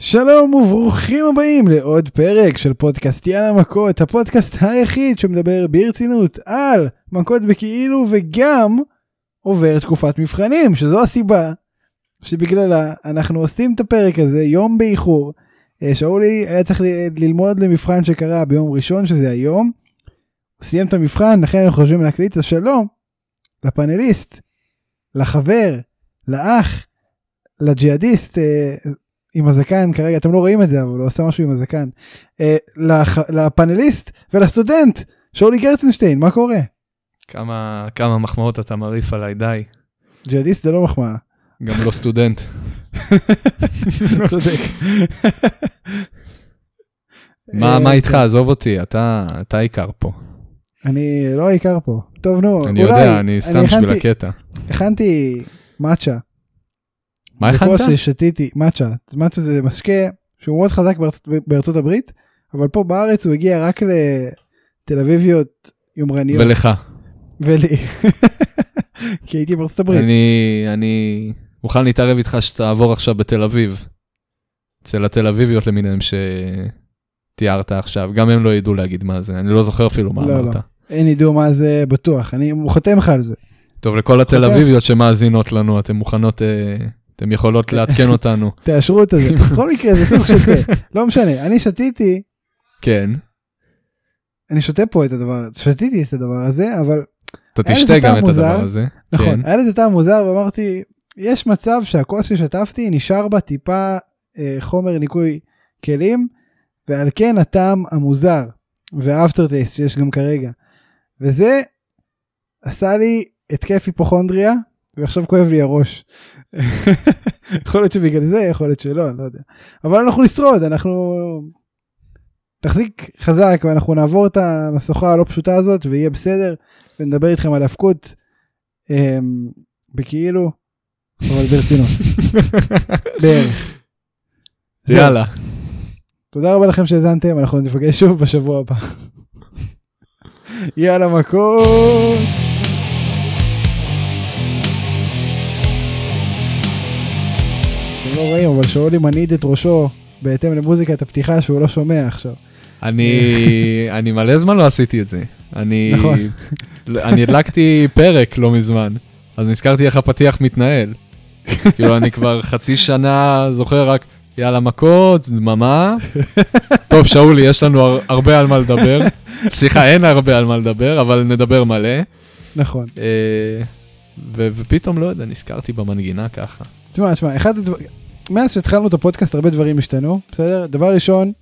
שלום וברוכים הבאים לעוד פרק של פודקאסט יאללה מכות, הפודקאסט היחיד שמדבר ברצינות על מכות בכאילו וגם עובר תקופת מבחנים, שזו הסיבה שבגללה אנחנו עושים את הפרק הזה יום באיחור. אה, שאולי היה צריך ללמוד למבחן שקרה ביום ראשון שזה היום. הוא סיים את המבחן לכן אנחנו חושבים להקליט אז שלום לפאנליסט, לחבר, לאח, לג'יהאדיסט. עם הזקן כרגע אתם לא רואים את זה אבל הוא עושה משהו עם הזקן אה, לח, לפאנליסט ולסטודנט שאולי גרצנשטיין מה קורה כמה, כמה מחמאות אתה מרעיף עליי, די. ג'יהאדיסט זה לא מחמאה. גם לא סטודנט. צודק. מה, אה, מה איתך? עזוב אותי, אתה, אתה עיקר פה. אני לא העיקר פה טוב נו אני יודע, אני סתם בשביל הקטע. הכנתי מאצ'ה. מה הכנת? בכוס ששתיתי מאצ'ה מאצ'ה זה משקה שהוא מאוד חזק בארצות, בארצות הברית אבל פה בארץ הוא הגיע רק לתל אביביות יומרניות ולך. ולי כי הייתי בארצות הברית אני, אני מוכן להתערב איתך שתעבור עכשיו בתל אביב. אצל התל אביביות למיניהם שתיארת עכשיו, גם הם לא ידעו להגיד מה זה, אני לא זוכר אפילו מה לא, לא. אמרת. אין ידעו מה זה בטוח אני חותם לך על זה טוב, לכל התל. אביביות שמאזינות לנו, אתן מוכנות, אה, אתן יכולות לעדכן אותנו. תאשרו את זה בכל מקרה זה סוג של תה לא משנה אני שתיתי כן, אני שותה פה את הדבר שתיתי את הדבר הזה אבל אתה תשתה גם את. הדבר הזה. נכון כן. היה לזה טעם מוזר ואמרתי יש מצב שהכוס ששטפתי נשאר בה טיפה אה, חומר ניקוי כלים ועל כן הטעם המוזר והאפטר טייסט שיש גם כרגע וזה עשה לי התקף היפוכונדריה ועכשיו כואב לי הראש. יכול להיות שבגלל זה יכול להיות שלא אני לא יודע אבל אנחנו נשרוד אנחנו נחזיק חזק ואנחנו נעבור את המשוכה הלא פשוטה הזאת ויהיה בסדר ונדבר איתכם על האבקות אמ, בכאילו אבל ברצינות בערך. יאללה. תודה רבה לכם שהאזנתם אנחנו נפגש שוב בשבוע הבא. יאללה מכות. לא רואים אבל שאולי מנעיד את ראשו בהתאם למוזיקת הפתיחה שהוא לא שומע עכשיו. אני, אני מלא זמן לא עשיתי את זה. אני, נכון. אני הדלקתי פרק לא מזמן, אז נזכרתי איך הפתיח מתנהל. כאילו אני כבר חצי שנה זוכר רק יאללה מכות, דממה. טוב שאולי יש לנו הר, הרבה על מה לדבר. סליחה אין הרבה על מה לדבר אבל נדבר מלא. נכון. אה, ו- ופתאום לא יודע נזכרתי במנגינה ככה. תשמע, תשמע, אחד הדברים, מאז שהתחלנו את הפודקאסט הרבה דברים השתנו, בסדר? דבר ראשון,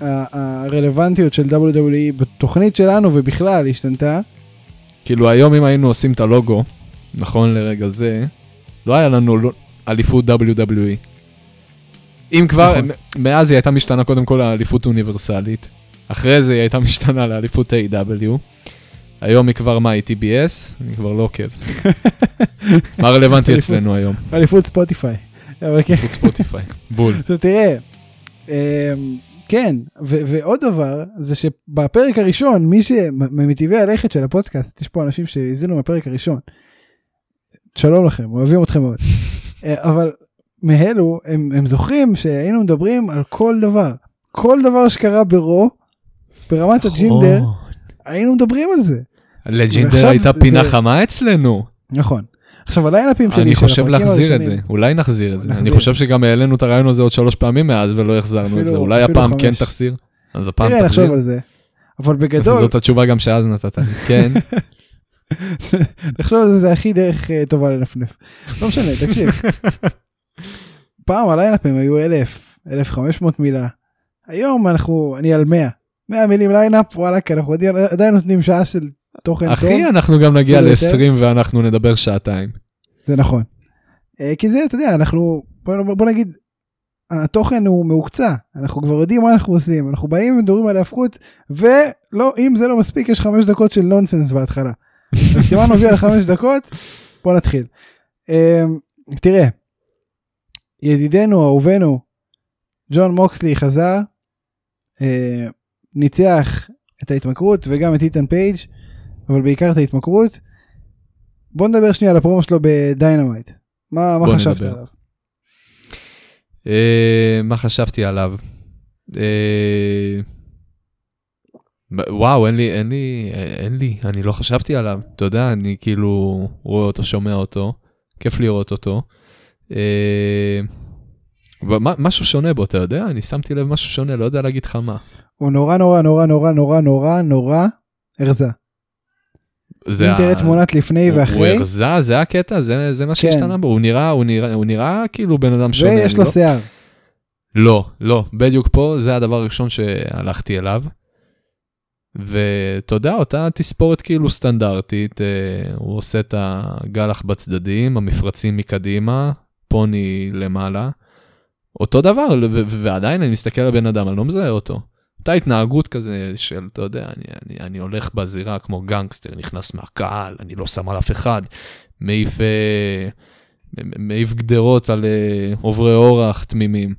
הרלוונטיות של WWE בתוכנית שלנו ובכלל השתנתה. כאילו היום אם היינו עושים את הלוגו, נכון לרגע זה, לא היה לנו לא- אליפות WWE. אם כבר, נכון. מאז היא הייתה משתנה קודם כל לאליפות אוניברסלית, אחרי זה היא הייתה משתנה לאליפות A.W. היום היא כבר מה, היא TBS? אני כבר לא עוקב. מה רלוונטי. אצלנו היום? אליפות ספוטיפיי. אבל כן, ספוטיפיי. בול. עכשיו תראה, אמ, כן, ועוד דבר, זה שבפרק הראשון, מי שמטבעי הלכת של הפודקאסט, יש פה אנשים שהאזינו מהפרק הראשון. שלום לכם, אוהבים אתכם מאוד. אה, אבל מאלו, הם, הם זוכרים שהיינו מדברים על כל דבר. כל דבר שקרה ברו, ברמת הג'ינדר, היינו מדברים על זה. לג'ינדר הייתה פינה זה- חמה אצלנו. נכון. עכשיו הליינאפים שלי, אני חושב להחזיר את זה, אולי נחזיר את זה. אני. חושב שגם העלינו את הרעיון הזה עוד שלוש פעמים מאז ולא החזרנו את זה. אולי הפעם כן חמש. תחזיר? אז הפעם תראה, נחשוב תחזיר. על זה. אבל בגדול, זאת התשובה גם שאז נתת. כן, לחשוב על זה זה הכי דרך אה, טובה לנפנף. לא משנה, תקשיב. פעם הליינאפים היו 1,000, 1,500 מילה. היום אנחנו, אני על 100. 100 מילים line-up, ואללה, אנחנו עדיין נותנים שעה של תוכן טוב. אחי אנחנו גם נגיע אפילו יותר. ל-20 ואנחנו נדבר שעתיים. זה נכון. אה, כי זה, אתה יודע, אנחנו, בוא, בוא נגיד, התוכן הוא מהוקצע, אנחנו כבר יודעים מה אנחנו עושים, אנחנו באים ומדברים על ההפקות, ולא, אם זה לא מספיק, יש חמש דקות של nonsense בהתחלה. אז סימן מביא על חמש דקות, בוא נתחיל. אה, תראה, ידידנו, אהובנו, ג'ון מוקסלי חזר, אה, ניצח את ההתמכרות וגם את אית'ן פייג', אבל בעיקר את ההתמכרות. בוא נדבר שנייה על הפרומו שלו בדיינמייט. מה, מה חשבת נדבר. עליו? אה, מה חשבתי עליו? ב- וואו, אין לי, אין לי, אין לי, אני לא חשבתי עליו. אתה יודע, אני כאילו רואה אותו, שומע אותו, כיף לראות אותו. ומה- משהו שונה בו, אתה יודע? אני שמתי לב משהו שונה, לא יודע להגיד לך מה. הוא נורא נורא נורא נורא נורא נורא נורא הרזה. זה אם תראה תמונת לפני הוא- ואחרי, הוא הרזה, זה הקטע? זה, זה מה כן. שהשתנה בו? הוא נראה, הוא נראה, הוא נראה כאילו בן אדם שונה. ויש לו לא- שיער. לא, לא, בדיוק פה זה הדבר הראשון שהלכתי אליו. ואתה יודע, אותה תספורת כאילו סטנדרטית, אה, הוא עושה את הגלח בצדדים, המפרצים מקדימה, פוני למעלה. אותו דבר, ו- ו- ועדיין אני מסתכל על בן אדם, אני לא מזהה אותו. אותה התנהגות כזה של, אתה יודע, אני, אני, אני הולך בזירה כמו גנגסטר, נכנס מהקהל, אני לא שם על אף אחד, מעיף, אה, מעיף גדרות על אה, עוברי אורח תמימים.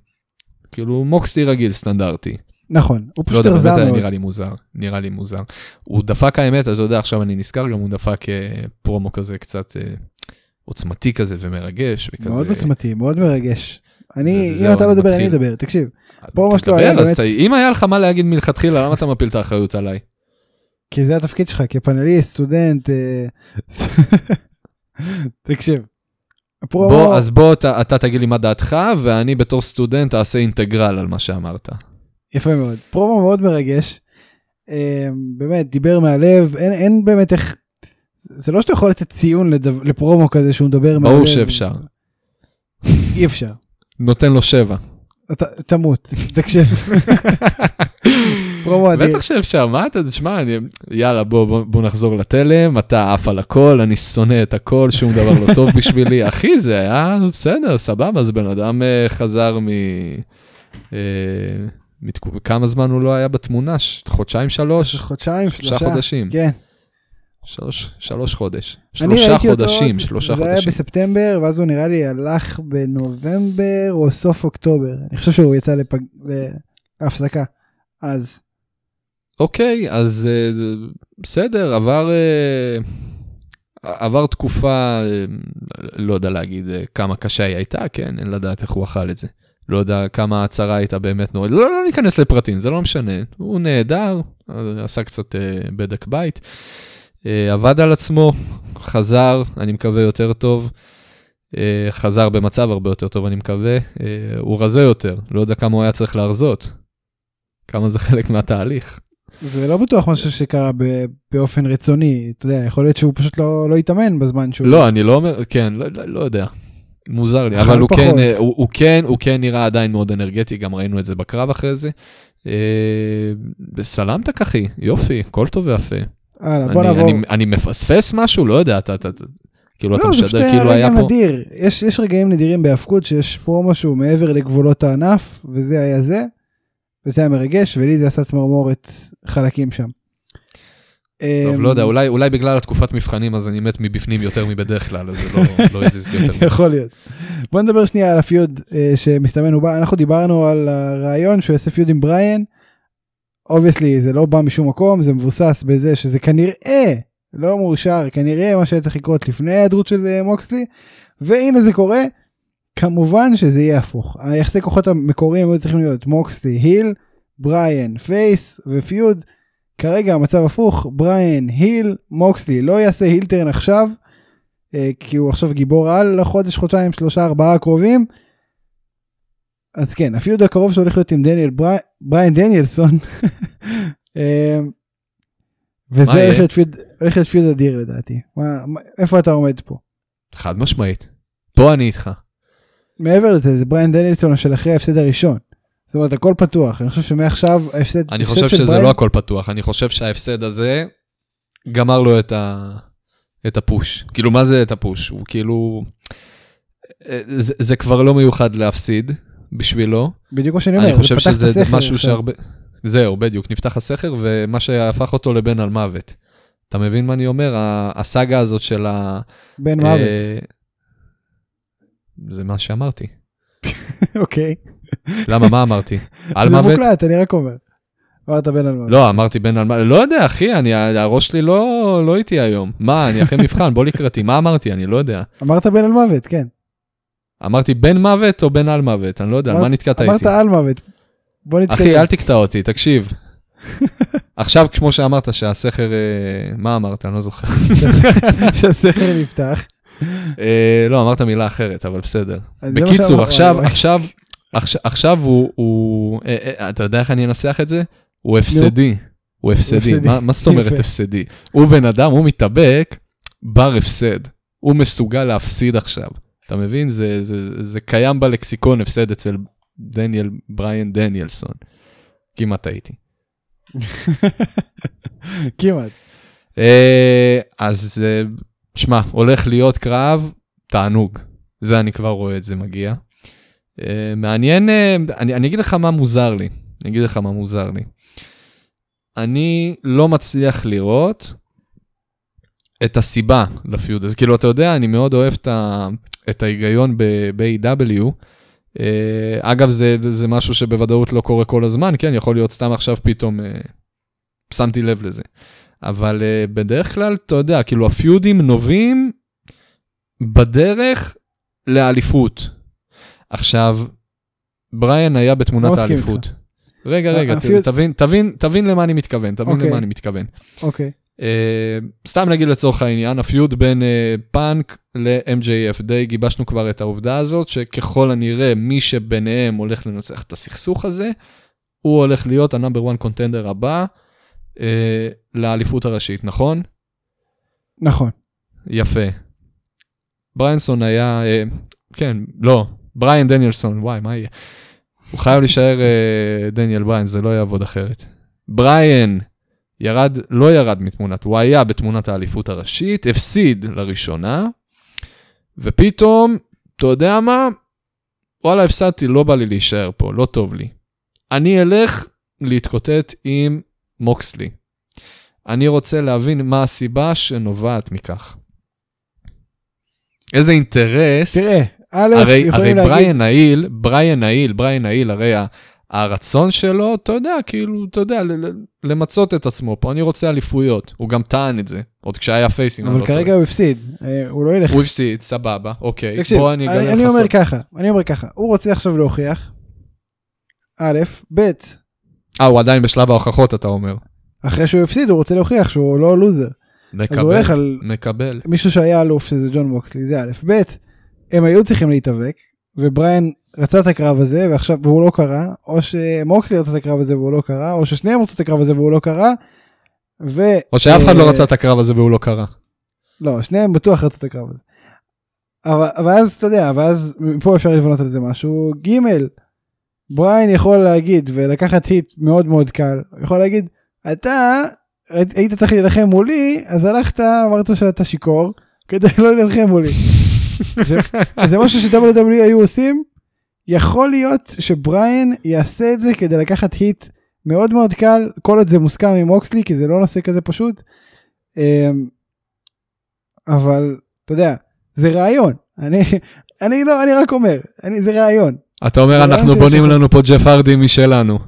כאילו מוקסטי רגיל, סטנדרטי. נכון, הוא לא פשוט הרזה באמת היה מאוד. נראה לי מוזר, נראה לי מוזר. הוא דפק האמת, אתה יודע, עכשיו אני נזכר, גם הוא דפק אה, פרומו כזה קצת אה, עוצמתי כזה ומרגש, וכזה... מאוד עוצמתי, מאוד מרגש. אני, אם אתה לא מדבר, אני. אדבר, תקשיב. פרומו שלו תדבר, היה באמת- אם היה לך מה להגיד מלכתחילה, למה אתה מפיל את האחריות עליי? כי זה התפקיד שלך כפאנליסט, סטודנט. אה, תקשיב. בוא, אז בוא אתה, אתה תגיד לי מה דעתך, ואני בתור סטודנט אעשה אינטגרל על מה שאמרת. יפה מאוד. פרומו מאוד מרגש. אה, באמת, דיבר מהלב, אין, אין באמת איך... זה לא שאתה יכול לתת ציון לדו, לפרומו כזה שהוא מדבר מהלב. ברור שאפשר. אי אפשר. נותן לו שבע. אתה תמות, תקשיב. פרומו אדיר. בטח שאפשר, מה אתה, תשמע, אני, יאללה, בוא, בוא, בוא נחזור לתלם, אתה עף על הכל, אני שונא את הכל, שום דבר לא טוב בשבילי. אחי, זה היה בסדר, סבבה, אז בן אדם אה, חזר מ... אה, מתקו- כמה זמן הוא לא היה בתמונה? חודשיים, שלוש? חודשיים, שלושה שלושה. חודשים. כן. שלוש, שלוש חודש. שלושה ראיתי אותו חודשים, עוד- שלושה זה היה חודשים. בספטמבר, ואז הוא נראה לי הלך בנובמבר או סוף אוקטובר. אני חושב שהוא יצא לפג... להפסקה. אז אוקיי, אז אה, בסדר, עבר, אה, עבר תקופה, אה, לא יודע להגיד כמה קשה היא הייתה, כן, אין לדעת איך הוא אכל את זה. לא יודע כמה ההצהרה הייתה באמת נורא, לא, לא ניכנס לפרטים, זה לא משנה. הוא נהדר, עשה קצת בדק בית, עבד על עצמו, חזר, אני מקווה יותר טוב. אה, חזר במצב הרבה יותר טוב, אני מקווה. אה, הוא רזה יותר, לא יודע כמה הוא היה צריך להרזות. כמה זה חלק מהתהליך. זה לא בטוח משהו שקרה. באופן רצוני. אתה יודע, יכול להיות שהוא פשוט לא, לא התאמן בזמן שהוא... לא, אני לא אומר, כן, לא, לא, לא יודע. מוזר לי, אבל הוא פחות. כן, אה, הוא, הוא כן, הוא כן נראה עדיין מאוד אנרגטי, גם ראינו את זה בקרב אחרי זה. אה, סלמת אחי, יופי, הכל טוב ויפה. הלאה, בוא אני, נעבור. אני, אני מפספס משהו? לא יודע, אתה, אתה, אתה כאילו אתה לא, זה פשוט משדר היה כאילו היה פה. נדיר. יש, יש רגעים נדירים בהאבקות שיש פרומו שהוא מעבר לגבולות הענף, וזה היה זה, וזה היה מרגש, ולי זה עשה צמרמורת חלקים שם. טוב, אמ, לא יודע, אולי, אולי בגלל התקופת מבחנים אז אני מת מבפנים יותר מבדרך כלל, אז זה לא, לא הזיז לי יותר. יכול להיות. בוא נדבר שנייה על ה feud אה, שמסתמן הוא בא, אנחנו דיברנו על הרעיון שהוא יעשה feud עם בריאן. obviously זה לא בא משום מקום, זה מבוסס בזה שזה כנראה לא מאושר, כנראה מה שהיה צריך לקרות לפני ההיעדרות של אה, מוקסלי, והנה זה קורה. כמובן שזה יהיה הפוך. היחסי כוחות המקוריים היו צריכים להיות מוקסלי, heel, בריאן, face ו feud. כרגע המצב הפוך, בריאן, heel, מוקסלי לא יעשה heel turn עכשיו. אה, כי הוא עכשיו גיבור על לחודש, חודשיים, שלושה, ארבעה הקרובים. אז כן, ה feud הקרוב שהולך להיות עם דניאל ברי... בריין דניאלסון. אה, וזה? הולך להיות feud, הולך להיות feud אדיר לדעתי. מה, איפה אתה עומד פה? חד משמעית. פה אני איתך. מעבר לזה, זה בריין דניאלסון של אחרי ההפסד הראשון. זאת אומרת, הכל פתוח. אני חושב שמעכשיו ההפסד... אני חושב שזה בריין- לא הכל פתוח, אני חושב שההפסד הזה גמר לו את, ה... את הפוש. כאילו, מה זה את הפוש? הוא כאילו... אה, זה, זה כבר לא מיוחד להפסיד בשבילו. בדיוק מה שאני אומר. אני זה חושב שזה משהו. שהרבה... זהו, בדיוק, נפתח הסכר, ומה שהפך אותו לבן על מוות. אתה מבין מה אני אומר? הסאגה הזאת של ה... בן מוות. אה, זה מה שאמרתי. אוקיי. למה, מה אמרתי? על זה מוות? מוקלט, אני רק אומר. אמרת בן על מוות. לא, אמרתי בן על מוות. לא יודע, אחי, אני, הראש שלי לא, לא איתי היום. מה, אני אחרי מבחן, בוא לקראתי. מה אמרתי? אני לא יודע. אמרת בן על מוות, כן. אמרתי בן מוות או בן על מוות? אני לא יודע, על מה אמרת- נתקעת אמרת איתי? על מוות. בוא נתקדם. אחי, אל תקטע אותי, תקשיב. עכשיו, כמו שאמרת שהסכר, אה, מה אמרת? אני לא זוכר. שהסכר נפתח. אה, לא, אמרת מילה אחרת, אבל בסדר. בקיצור, עכשיו. עכשיו, עכשיו, הוא, אה, אתה יודע איך אני אנסח את זה? הוא הפסדי. הוא הפסדי. מה, זאת אומרת. הפסדי? הוא בן אדם, הוא מתאבק, בר הפסד. הוא מסוגל להפסיד עכשיו. אתה מבין? זה, זה, זה קיים בלקסיקון הפסד אצל דניאל, בריאן דניאלסון. כמעט הייתי. כמעט. אה, אז אה, שמע, הולך להיות קרב, תענוג. זה אני כבר רואה את זה מגיע. אה, מעניין, אה, אני, אני אגיד לך מה מוזר לי. אני אגיד לך מה מוזר לי. אני לא מצליח לראות את הסיבה לפיוד הזה. כאילו, אתה יודע, אני מאוד אוהב את, ה, את ההיגיון ב-AW. Uh, אגב, זה, זה משהו שבוודאות לא קורה כל הזמן, כן, יכול להיות סתם עכשיו פתאום uh, שמתי לב לזה. אבל uh, בדרך כלל, אתה יודע, כאילו הפיודים נובעים בדרך לאליפות. עכשיו, בריאן היה בתמונת לא האליפות. רגע, רגע, הפיוד- תבין, תבין, תבין למה אני מתכוון, תבין אוקיי. למה אני מתכוון. אוקיי. Uh, סתם נגיד לצורך העניין, ה feud בין אה, פאנק ל-MJF, די גיבשנו כבר את העובדה הזאת, שככל הנראה מי שביניהם הולך לנצח את הסכסוך הזה, הוא הולך להיות ה number 1 contender הבא אה, לאליפות הראשית, נכון? נכון. יפה. בריינסון היה, אה, כן, לא, בריאן דניאלסון, וואי, מה יהיה? הוא חייב להישאר אה, דניאל בריין, זה לא יעבוד אחרת. בריאן ירד, לא ירד מתמונת, הוא היה בתמונת האליפות הראשית, הפסיד לראשונה, ופתאום, אתה יודע מה? וואלה, הפסדתי, לא בא לי להישאר פה, לא טוב לי. אני אלך להתקוטט עם מוקסלי. אני רוצה להבין מה הסיבה שנובעת מכך. איזה אינטרס, תראה, א', הרי, הרי יכולים להגיד... בריאן נאיל, בריאן נאיל, בריאן נאיל, הרי הרצון שלו, אתה יודע, כאילו, אתה יודע, למצות את עצמו פה, אני רוצה אליפויות. הוא גם טען את זה, עוד כשהיה פייסים. אני אבל לא כרגע. הוא הפסיד, אה, הוא לא ילך. הוא הפסיד, סבבה, אוקיי. תקשיב, בוא אני אגלה לך אני אומר. ככה, אני אומר ככה, הוא רוצה עכשיו להוכיח, א', ב', אה, הוא עדיין בשלב ההוכחות, אתה אומר. אחרי שהוא הפסיד הוא רוצה להוכיח שהוא לא לוזר. אז הוא הולך מקבל, על מקבל. מישהו שהיה אלוף שזה ג'ון מוקסלי, זה א', ב', הם היו צריכים להתאבק, ובריאן רצה את הקרב הזה ועכשיו והוא לא קרה, או שמוקסלי רצה את הקרב הזה והוא לא קרה, או ששניהם רצו את הקרב הזה והוא לא קרה, ו... או שאף אחד אה, לא רצה את הקרב הזה והוא לא קרה. לא, שניהם בטוח רצו את הקרב הזה. אבל, אז אתה יודע, ואז מפה אפשר לבנות על זה משהו. ג' בריין יכול להגיד ולקחת היט מאוד מאוד קל, יכול להגיד, אתה היית צריך להילחם מולי, אז הלכת, אמרת שאתה שיכור, כדי לא להילחם מולי. זה, זה משהו ש-WWE היו עושים, יכול להיות שבריין יעשה את זה כדי לקחת היט מאוד מאוד קל, כל עוד זה מוסכם עם אוקסלי, כי זה לא נושא כזה פשוט. אמ, אבל אתה יודע זה רעיון אני אני לא אני רק אומר אני זה רעיון. אתה אומר, אנחנו בונים שיש- לנו פה ג'ף הרדי משלנו.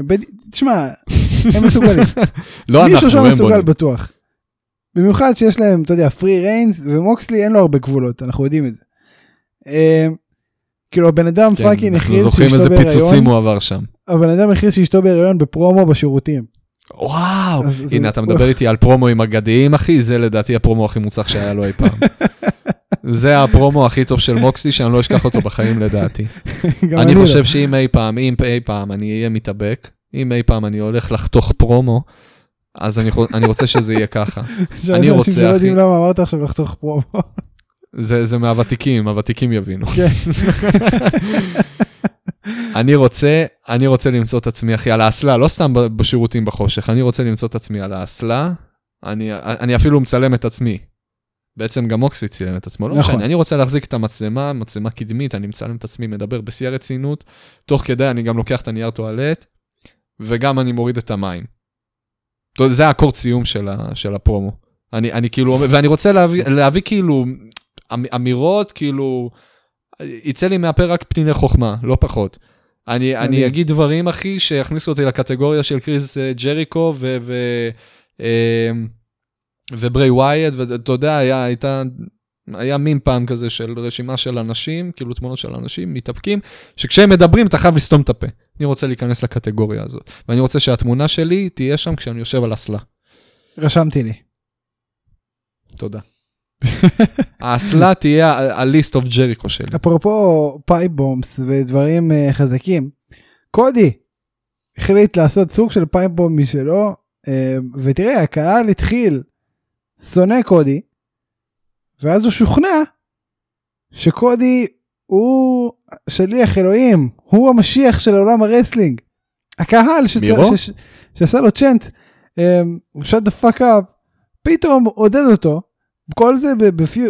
בד- תשמע הם מסוגלים לא אנחנו, מישהו שם הם מסוגל בונים. בטוח. במיוחד שיש להם אתה יודע פרי ריינס ומוקסלי אין לו הרבה גבולות אנחנו יודעים את זה. אמ, כאילו הבן אדם כן, פאקינג אנחנו הכריז זוכרים שאשתו איזה פיצוצים בהיריון הוא עבר שם. הבן אדם הכריז שאשתו בהיריון בפרומו בשירותים. וואו, אז זה- הנה אתה מדבר איתי על פרומואים אגדיים אחי, זה לדעתי הפרומו הכי מוצלח שהיה לו אי פעם. זה הפרומו הכי טוב של מוקסלי שאני לא אשכח אותו בחיים לדעתי. אני לא. חושב שאם אי פעם, אם אי פעם אני אהיה מתאבק, אם אי פעם אני הולך לחתוך פרומו, אז אני אני רוצה שזה יהיה ככה. אני אנשים רוצה, שלא יודעים אחי. למה אמרת עכשיו לחתוך פרומו. זה זה מהוותיקים, הוותיקים יבינו. כן. אני רוצה, אני רוצה למצוא את עצמי, אחי, על האסלה, לא סתם בשירותים בחושך, אני רוצה למצוא את עצמי על האסלה, אני, אני אפילו מצלם את עצמי. בעצם גם מוקסי צילם את עצמו, לא נכון. משנה, אני רוצה להחזיק את המצלמה, מצלמה קדמית, אני מצלם את עצמי, מדבר בשיא הרצינות, תוך כדי אני גם לוקח את הנייר טואלט, וגם אני מוריד את המים. זה האקורד סיום של, ה, של הפרומו. אני, אני כאילו, ואני רוצה להביא, להביא כאילו אמ- אמירות, כאילו, יצא לי מהפה רק פניני חוכמה, לא פחות. אני, אני. אגיד דברים, אחי, שיכניסו אותי לקטגוריה של קריס אה, ג'ריקו ו... ו אה, וברי ווייד, ואתה יודע, היה, הייתה, היה מין פעם כזה של רשימה של אנשים, כאילו תמונות של אנשים מתאפקים, שכשהם מדברים אתה חייב לסתום את הפה. אני רוצה להיכנס לקטגוריה הזאת, ואני רוצה שהתמונה שלי תהיה שם כשאני יושב על אסלה. רשמתי לי. תודה. האסלה תהיה ה-list of ג'ריקו שלי. אפרופו pipe bombs ודברים אה, חזקים, קודי החליט לעשות סוג של pipe bomb משלו, אה, ותראה, הקהל התחיל שונא קודי, ואז הוא שוכנע שקודי הוא שליח אלוהים, הוא המשיח של עולם ה wrestling. הקהל שעשה לו chant, shut the fuck up, פתאום עודד אותו, כל זה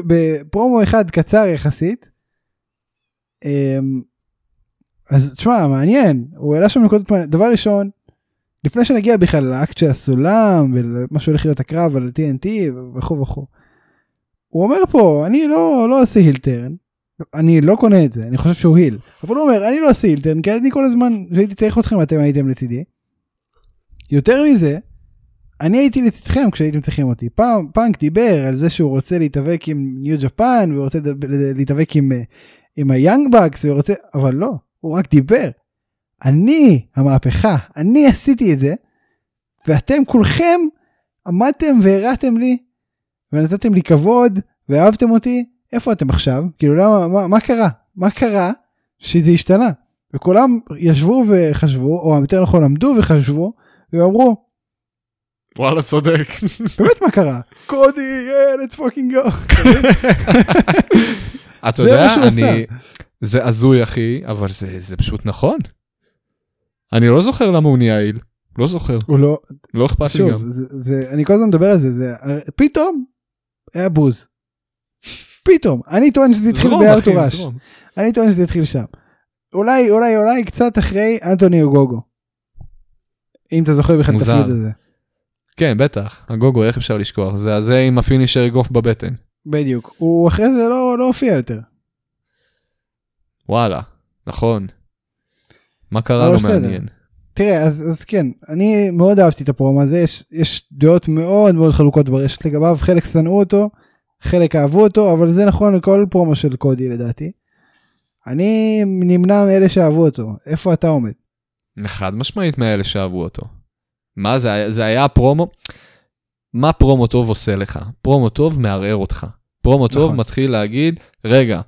בפרומו אחד קצר יחסית. אמ, אז תשמע, מעניין, הוא העלה שם נקודות מעניינות. דבר ראשון, לפני שנגיע בכלל לאקט של הסולם ולמה שהולך להיות הקרב על TNT וכו' וכו'. הוא אומר פה, אני לא, לא אעשה הילטרן, אני לא קונה את זה, אני חושב שהוא היל. אבל הוא אומר, אני לא אעשה הילטרן, כי אני כל הזמן, כשהייתי צריך אתכם, אתם הייתם לצידי. יותר מזה, אני הייתי לצדכם כשהייתם צריכים אותי. פעם פאנק דיבר על זה שהוא רוצה להתאבק עם ניו ג'פן ורוצה להתאבק עם, עם היאנג בקס ורוצה, אבל לא, הוא רק דיבר. אני המהפכה, אני עשיתי את זה, ואתם כולכם עמדתם והראתם לי, ונתתם לי כבוד, ואהבתם אותי, איפה אתם עכשיו? כאילו למה, מה, מה קרה? מה קרה שזה השתנה? וכולם ישבו וחשבו, או יותר נכון עמדו וחשבו, ואמרו, וואלה צודק. באמת מה קרה? קודי, let's fucking go. אתה יודע, אני... זה הזוי אחי, אבל זה, זה פשוט נכון. אני לא זוכר למה הוא נהיה עיל. לא זוכר. הוא לא... לא אכפת לי גם. זה, זה, אני כל הזמן מדבר על זה, זה פתאום היה בוז. פתאום. אני טוען שזה התחיל בארתורש. אני טוען שזה התחיל שם. אולי, אולי, אולי קצת אחרי אנטוני אוגוגו. אם אתה זוכר בכלל את הפיוד הזה. כן, בטח, הגוגו, איך אפשר לשכוח? זה הזה עם הפינישר אגרוף בבטן. בדיוק, הוא אחרי זה לא, לא הופיע יותר. וואלה, נכון. מה קרה לו מעניין? תראה, אז, אז כן, אני מאוד אהבתי את הפרומו הזה, יש, יש דעות מאוד מאוד חלוקות ברשת לגביו, חלק שנאו אותו, חלק אהבו אותו, אבל זה נכון לכל פרומו של קודי לדעתי. אני נמנע מאלה שאהבו אותו, איפה אתה עומד? חד משמעית מאלה שאהבו אותו. מה זה, זה היה פרומו, מה פרומו טוב עושה לך? פרומו טוב מערער אותך. פרומו נכון. טוב מתחיל להגיד, רגע,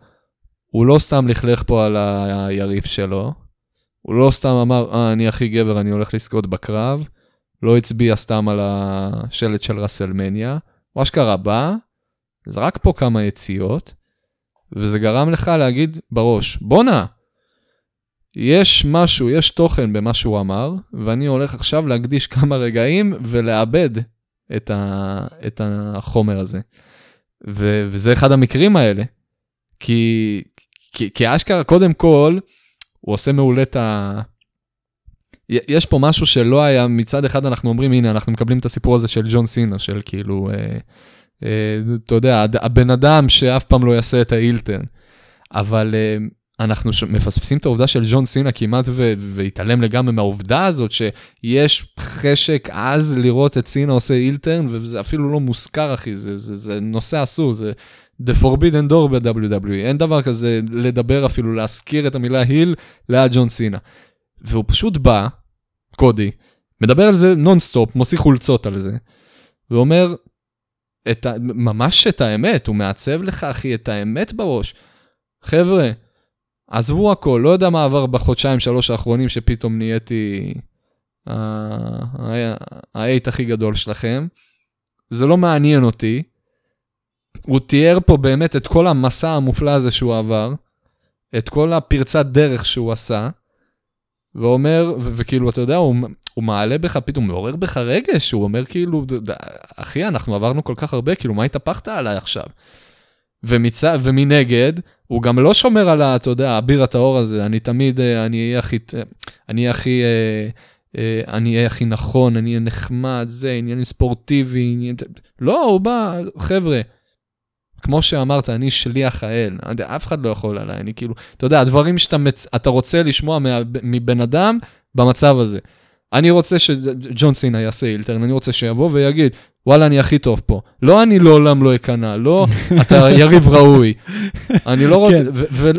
הוא לא סתם לכלך פה על היריב שלו, הוא לא סתם אמר, אה, אני הכי גבר, אני הולך לזכות בקרב, לא הצביע סתם על השלט של רסלמניה, הוא אשכרה בא, זרק פה כמה יציאות, וזה גרם לך להגיד בראש, בואנה, יש משהו, יש תוכן במה שהוא אמר, ואני הולך עכשיו להקדיש כמה רגעים ולאבד את, ה, את החומר הזה. ו, וזה אחד המקרים האלה. כי, כי, כי אשכרה, קודם כל, הוא עושה מעולה את ה... יש פה משהו שלא היה, מצד אחד אנחנו אומרים, הנה, אנחנו מקבלים את הסיפור הזה של ג'ון סינה, של כאילו, אה, אתה יודע, הבן אדם שאף פעם לא יעשה את האילטרן. אבל אה, אנחנו. מפספסים את העובדה של ג'ון סינה כמעט. והתעלם לגמרי מהעובדה הזאת שיש חשק עז לראות את סינה עושה אילטרן, וזה אפילו לא מוזכר, אחי, זה, זה, זה נושא אסור, זה The Forbidden Door ב-WWE, אין דבר כזה לדבר אפילו, להזכיר את המילה heel ליד ג'ון סינה. והוא פשוט בא, קודי, מדבר על זה נונסטופ, מוציא חולצות על זה, ואומר, את ה... ממש את האמת, הוא מעצב לך, אחי, את האמת בראש. חבר'ה, עזבו הכל, לא יודע מה עבר בחודשיים שלוש האחרונים שפתאום נהייתי ה hate הכי גדול שלכם. זה לא מעניין אותי. הוא תיאר פה באמת את כל המסע המופלא הזה שהוא עבר, את כל הפרצת דרך שהוא עשה, ואומר, וכאילו, אתה יודע, הוא, הוא מעלה בך, פתאום מעורר בך רגש, הוא אומר כאילו, אחי, אנחנו עברנו כל כך הרבה, כאילו, מה התהפכת עליי עכשיו? ומצ... ומנגד, הוא גם לא שומר על, אתה יודע, האביר הטהור הזה, אני תמיד, אה, אני אהיה הכי, אני אהיה הכי, אה, אני אהיה הכי נכון, אני אהיה נחמד, זה, עניינים ספורטיבי, עניין... לא, הוא בא, חבר'ה, כמו שאמרת, אני שליח האל, אף אחד לא יכול עליי, אני כאילו, אתה יודע, הדברים שאתה מצ... רוצה לשמוע מבן אדם במצב הזה. אני רוצה שג'ון סינה יעשה אילטרן, אני רוצה שיבוא ויגיד, וואלה, אני הכי טוב פה. לא אני לעולם לא אכנע, לא אתה יריב ראוי. אני לא רוצה, כן.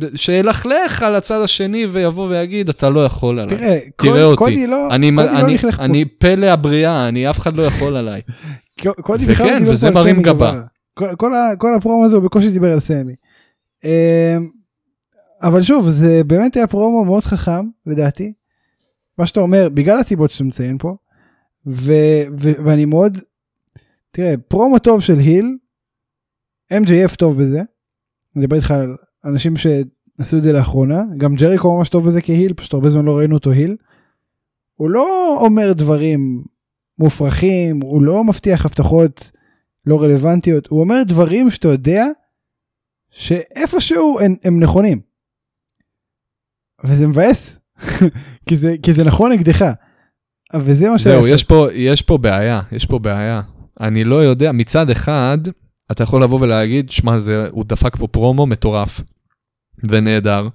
ושילכלך על הצד השני ויבוא ויגיד, אתה לא יכול עליי. תראה, תראה אותי. קודי לא אני, קודי לא אני, פה. אני פלא הבריאה, אני, אף אחד לא יכול עליי. קודי בכלל וכן, לא וזה מרים גבה. כל- כל כל הפרומו הזה הוא בקושי דיבר על סמי. אמ, אבל שוב זה באמת היה פרומו מאוד חכם לדעתי. מה שאתה אומר בגלל הסיבות שאתה מציין פה. ו- ו- ואני מאוד תראה פרומו טוב של היל. MJF טוב בזה. אני מדבר איתך על אנשים שעשו את זה לאחרונה גם ג'ריקו ממש טוב בזה כהיל פשוט הרבה זמן לא ראינו אותו היל. הוא לא אומר דברים מופרכים הוא לא מבטיח הבטחות לא רלוונטיות הוא אומר דברים שאתה יודע שאיפשהו הם, הם נכונים. וזה מבאס כי זה כי זה נכון נגדך. וזה מה זהו, שהיה יש פה, יש פה בעיה, יש פה בעיה. אני לא יודע, מצד אחד, אתה יכול לבוא ולהגיד, שמע, הוא דפק פה פרומו מטורף ונהדר,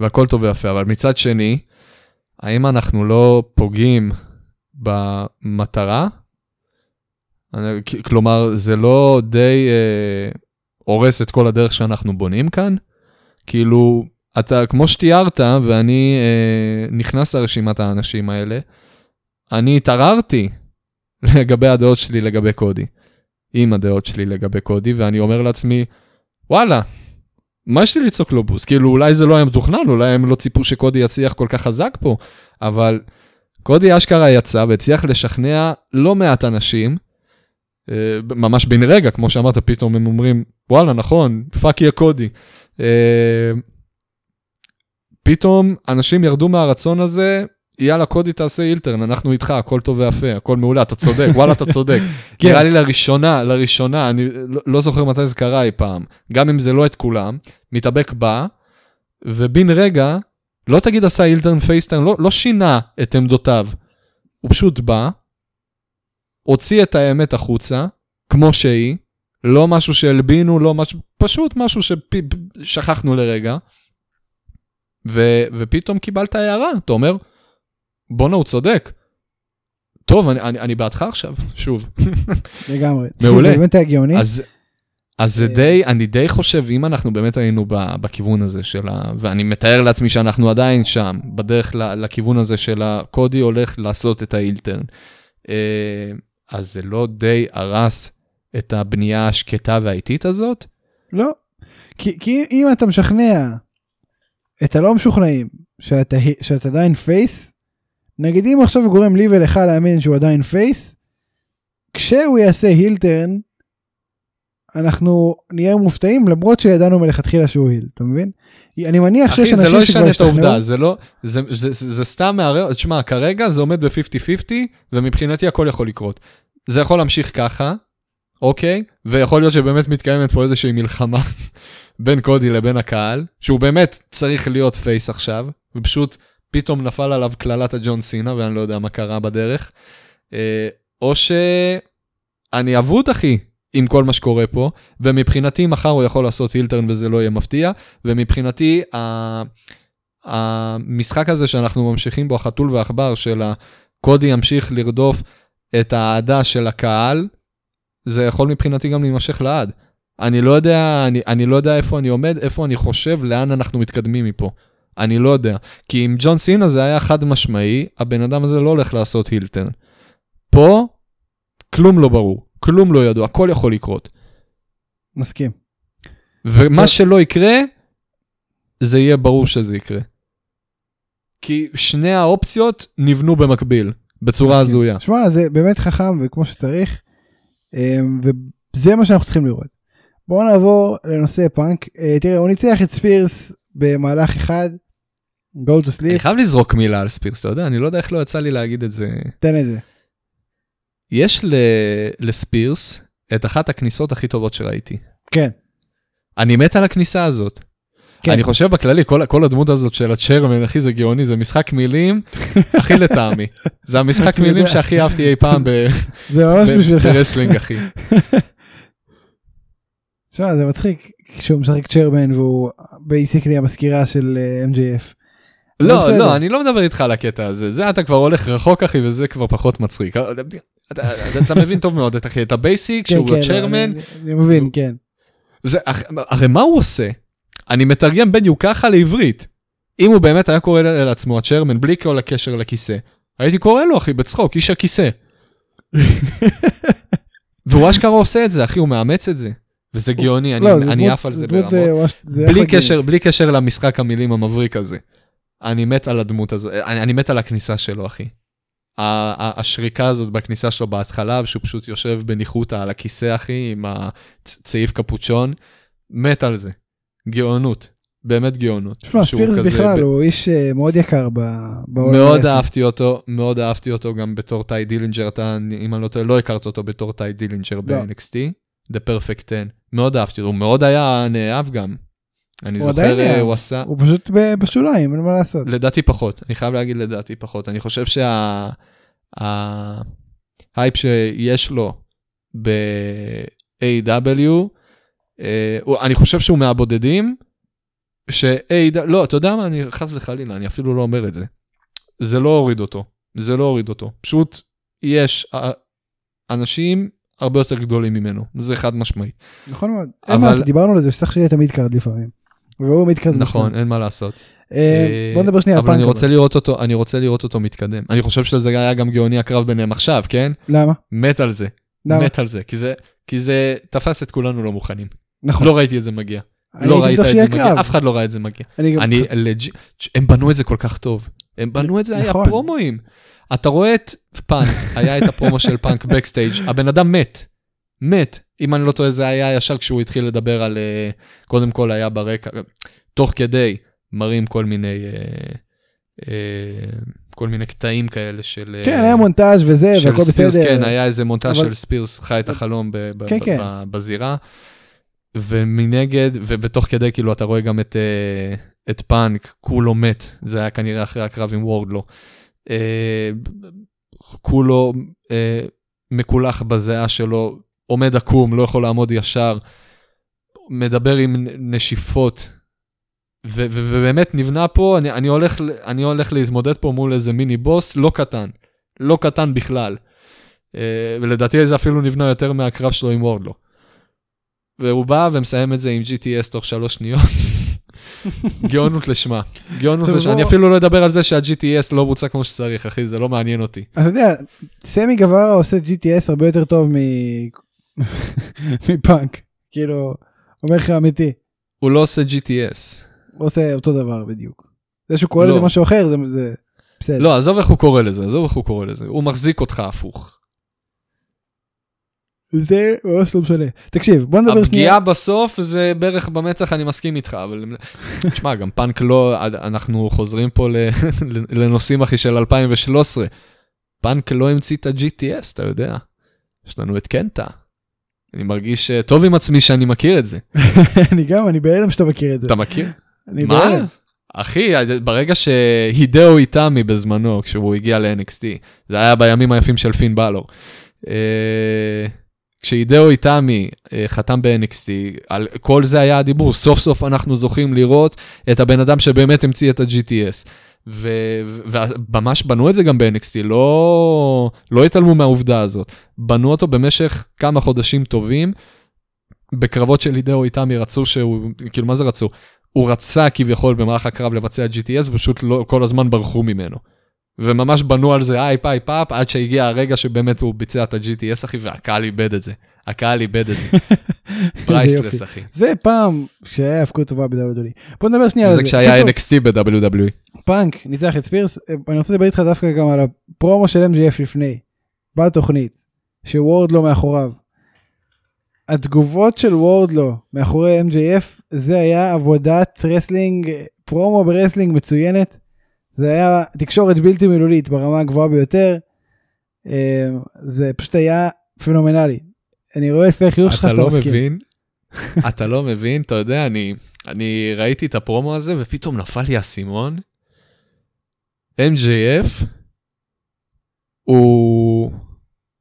והכל טוב ויפה, אבל מצד שני, האם אנחנו לא פוגעים במטרה? אני- כלומר, זה לא די אה, הורס את כל הדרך שאנחנו בונים כאן? כאילו, אתה, כמו שתיארת, ואני אה, נכנס לרשימת האנשים האלה, אני התערערתי לגבי הדעות שלי לגבי קודי, עם הדעות שלי לגבי קודי, ואני אומר לעצמי, וואלה, מה יש לי לצעוק לו בוז? כאילו, אולי זה לא היה מתוכנן, אולי הם לא ציפו שקודי יצליח כל כך חזק פה, אבל קודי אשכרה יצא והצליח לשכנע לא מעט אנשים, ממש בן רגע, כמו שאמרת, פתאום הם אומרים, וואלה, נכון, fuck yeah קודי. אה, פתאום אנשים ירדו מהרצון הזה, יאללה, קודי תעשה אילטרן, אנחנו איתך, הכל טוב ויפה, הכל מעולה, אתה צודק, וואלה, אתה צודק. כן. נראה לי לראשונה, לראשונה, אני לא, לא זוכר מתי זה קרה אי פעם, גם אם זה לא את כולם, מתאבק בא, ובן רגע, לא תגיד עשה אילטרן פייסטרן, לא, לא שינה את עמדותיו, הוא פשוט בא, הוציא את האמת החוצה, כמו שהיא, לא משהו שהלבינו, לא משהו, פשוט משהו ששכחנו לרגע, ו, ופתאום קיבלת הערה, אתה אומר, בואנה, הוא צודק. טוב, אני, אני, אני בעדך עכשיו, שוב. לגמרי. מעולה. זה באמת היה גאוני. אז, אז זה אה, די, אני די חושב, אם אנחנו באמת היינו ב, בכיוון הזה של ה... ואני מתאר לעצמי שאנחנו עדיין שם, בדרך לכיוון הזה של הקודי הולך לעשות את האילטרן. אז זה לא די הרס את הבנייה השקטה והאיטית הזאת? לא. כי, כי אם אתה משכנע את הלא משוכנעים שאתה, שאתה עדיין face, נגיד אם עכשיו גורם לי ולך להאמין שהוא עדיין face, כשהוא יעשה heel turn, אנחנו נהיה מופתעים למרות שידענו מלכתחילה שהוא heel, אתה מבין? אני מניח שיש אחי, זה אנשים לא שכבר ישנה את השתכנעו. העובדה, זה לא, זה, זה, זה, זה סתם מערער, תשמע, כרגע זה עומד ב-50-50, ומבחינתי הכל יכול לקרות. זה יכול להמשיך ככה, אוקיי? ויכול להיות שבאמת מתקיימת פה איזושהי מלחמה בין קודי לבין הקהל, שהוא באמת צריך להיות פייס עכשיו, ופשוט פתאום נפל עליו קללת הג'ון סינה, ואני לא יודע מה קרה בדרך. אה, או שאני אבוד, אחי, עם כל מה שקורה פה, ומבחינתי מחר הוא יכול לעשות הילטרן וזה לא יהיה מפתיע, ומבחינתי ה... המשחק הזה שאנחנו ממשיכים בו, החתול והעכבר, של הקודי ימשיך לרדוף את האהדה של הקהל, זה יכול מבחינתי גם להימשך לעד. אני לא יודע, אני, אני לא יודע איפה אני עומד, איפה אני חושב, לאן אנחנו מתקדמים מפה. אני לא יודע. כי עם ג'ון סינה זה היה חד משמעי, הבן אדם הזה לא הולך לעשות הילטרן. פה, כלום לא ברור, כלום לא ידוע, הכל יכול לקרות. מסכים. ומה טוב. שלא יקרה, זה יהיה ברור שזה יקרה. כי שני האופציות נבנו במקביל, בצורה. הזויה. שמע זה באמת חכם וכמו שצריך אמ, וזה מה שאנחנו צריכים לראות. בואו נעבור לנושא פאנק אה, תראה הוא ניצח את ספירס במהלך אחד. go to אני sleep חייב לזרוק מילה על ספירס, אתה יודע, אני לא יודע איך לא יצא לי להגיד את זה. תן את זה. יש ל... לספירס את אחת הכניסות הכי טובות שראיתי. כן. אני מת על הכניסה הזאת. כן. אני חושב בכללי, כל, כל הדמות הזאת של ה chairman, אחי, זה גאוני, זה משחק מילים הכי לטעמי. זה המשחק מילים. שהכי אהבתי אי פעם ב- זה ממש ב- בשבילך. ב wrestling, אחי. תשמע זה מצחיק כשהוא משחק chairman והוא basically המזכירה של אה, MJF. לא. לא, אני לא מדבר איתך על הקטע הזה, זה אתה כבר הולך רחוק אחי וזה כבר פחות מצחיק. אתה- אתה- אתה מבין טוב מאוד את אחי, את ה basic כן, שהוא כן, ה chairman, אני- אני מבין, כן. זה, הרי מה הוא עושה? אני מתרגם בדיוק ככה לעברית. אם הוא באמת היה קורא לעצמו הצ'רמן בלי כל הקשר לכיסא, הייתי קורא לו אחי בצחוק, איש הכיסא. והוא אשכרה עושה את זה אחי, הוא מאמץ את זה. וזה גאוני, אני- לא, עף על זה ברמות. אה, בלי קשר למשחק המילים המבריק הזה. אני מת על הדמות הזו, אני, אני מת על הכניסה שלו, אחי. השריקה הזאת בכניסה שלו בהתחלה, שהוא פשוט יושב בניחותא על הכיסא, אחי, עם הצעיף קפוצ'ון, מת על זה. גאונות, באמת גאונות. תשמע, ספירס בכלל ב- הוא איש אה, מאוד יקר ב- בעולם. מאוד ה wrestling. אהבתי אותו, מאוד אהבתי אותו גם בתור טי דילינג'ר, אתה, אם אני לא טועה, לא הכרת אותו בתור טי דילינג'ר ב-NXT, The Perfect 10, מאוד אהבתי אותו, הוא מאוד היה נאהב גם. אני זוכר, אה. הוא עשה, הוא פשוט בשוליים, אין מה לעשות. לדעתי פחות, אני חייב להגיד לדעתי פחות. אני חושב שההייפ שיש לו ב-AEW, אה, אני חושב שהוא מהבודדים, ש-AEW, לא, אתה יודע מה, אני חס וחלילה, אני אפילו לא אומר את זה. זה לא הוריד אותו, זה לא הוריד אותו. פשוט יש אה, אנשים הרבה יותר גדולים ממנו, זה חד משמעית. נכון מאוד. אין אבל- מה לעשות, דיברנו על זה שצריך שיהיה mid card לפעמים. והוא card. נכון, אין מה לעשות. אה, בוא נדבר שנייה על אבל אני פאנק. רוצה לראות אותו, אני רוצה לראות אותו מתקדם. אני חושב שזה היה גם גאוני הקרב ביניהם עכשיו, כן? למה? מת על זה, למה? מת על זה, כי זה, כי זה תפס את כולנו לא מוכנים. נכון. לא ראיתי את זה מגיע. לא ראית את זה מגיע. אף אחד לא ראה את זה מגיע. אני הם בנו את זה כל כך טוב. הם בנו את זה, היה נכון. פרומואים. אתה רואה את פאנק, היה את הפרומו של פאנק backstage, הבן אדם מת. מת. אם אני לא טועה, זה היה ישר כשהוא התחיל לדבר על, אה, קודם כל היה ברקע, תוך כדי מראים כל מיני, אה, אה, כל מיני קטעים כאלה של... כן, היה מונטאז' וזה, והכל בסדר. כן, היה איזה מונטאז' אבל- של ספירס חי את החלום כן, ב- כן. בזירה. ומנגד, ובתוך כדי, כאילו, אתה רואה גם את, את פאנק, כולו מת, זה היה כנראה אחרי הקרב עם וורדלו. אה, כולו מקולח בזיעה שלו, עומד עקום, לא יכול לעמוד ישר, מדבר עם נשיפות. ו- ו- ובאמת נבנה פה, אני, אני, הולך, אני הולך להתמודד פה מול איזה מיני בוס לא קטן, לא קטן בכלל. אה, ולדעתי זה אפילו נבנה יותר מהקרב שלו עם וורדלו. והוא בא ומסיים את זה עם GTS תוך שלוש שניות. גאונות לשמה, גאונות לשמה. אני אפילו לא אדבר על זה שה-GTS לא בוצע כמו שצריך, אחי, זה לא מעניין אותי. אתה יודע, סמי גווארה עושה GTS הרבה יותר טוב. מפאנק. כאילו, אומר לך אמיתי, הוא לא עושה GTS. הוא עושה אותו דבר בדיוק. זה שהוא קורא לא. לזה משהו אחר, זה- זה בסדר. לא, עזוב איך הוא קורא לזה, עזוב איך הוא קורא לזה. הוא מחזיק אותך הפוך. זה ממש לא משנה. תקשיב, בוא נדבר שנייה. הפגיעה בסוף זה בערך במצח, אני מסכים איתך, אבל... תשמע, גם פאנק לא... אנחנו חוזרים פה ל- לנושאים, אחי, של 2013. פאנק לא המציא את ה-GTS, אתה יודע. יש לנו את קנטה. אני מרגיש אה, טוב עם עצמי שאני מכיר את זה. אני גם, אני בהלם שאתה מכיר את זה. אתה מכיר? אני מה? בהלם. אחי, ברגע שהידאו איתמי בזמנו, כשהוא הגיע ל-NXT, זה היה בימים היפים של פין בלור. אה, כשהידאו איתמי אה, חתם ב-NXT, על כל זה היה הדיבור, סוף סוף אנחנו זוכים לראות את הבן אדם שבאמת המציא את ה-GTS. וממש בנו את זה גם ב-NXT, לא, לא התעלמו מהעובדה הזאת. בנו אותו במשך כמה חודשים טובים. בקרבות של הידאו איתמי רצו שהוא, כאילו מה זה רצו? הוא רצה כביכול במהלך הקרב לבצע GTS, ופשוט לא, כל הזמן ברחו ממנו. וממש בנו על זה hype, hype up, עד שהגיע הרגע שבאמת הוא ביצע את ה-GTS, אחי, והקהל איבד את זה. הקהל איבד את זה. priceless. אחי. זה פעם כשהיה האבקות טובה ב-WWE. בוא נדבר שנייה על זה. זה כשהיה NXT ב-WWE. פאנק ניצח את ספירס, אה, אני רוצה לדבר איתך דווקא גם על הפרומו של MJF לפני, בתוכנית, שוורדלו מאחוריו. התגובות של וורדלו מאחורי MJF זה היה עבודת wrestling, פרומו ב wrestling מצוינת. זה היה תקשורת בלתי מילולית ברמה הגבוהה ביותר. אה, זה פשוט היה פנומנלי. אני רואה לפי החיוך שלך אתה שאתה לא מסכים. מבין, אתה לא מבין, אתה יודע, אני, אני ראיתי את הפרומו הזה ופתאום נפל לי האסימון. MJF הוא,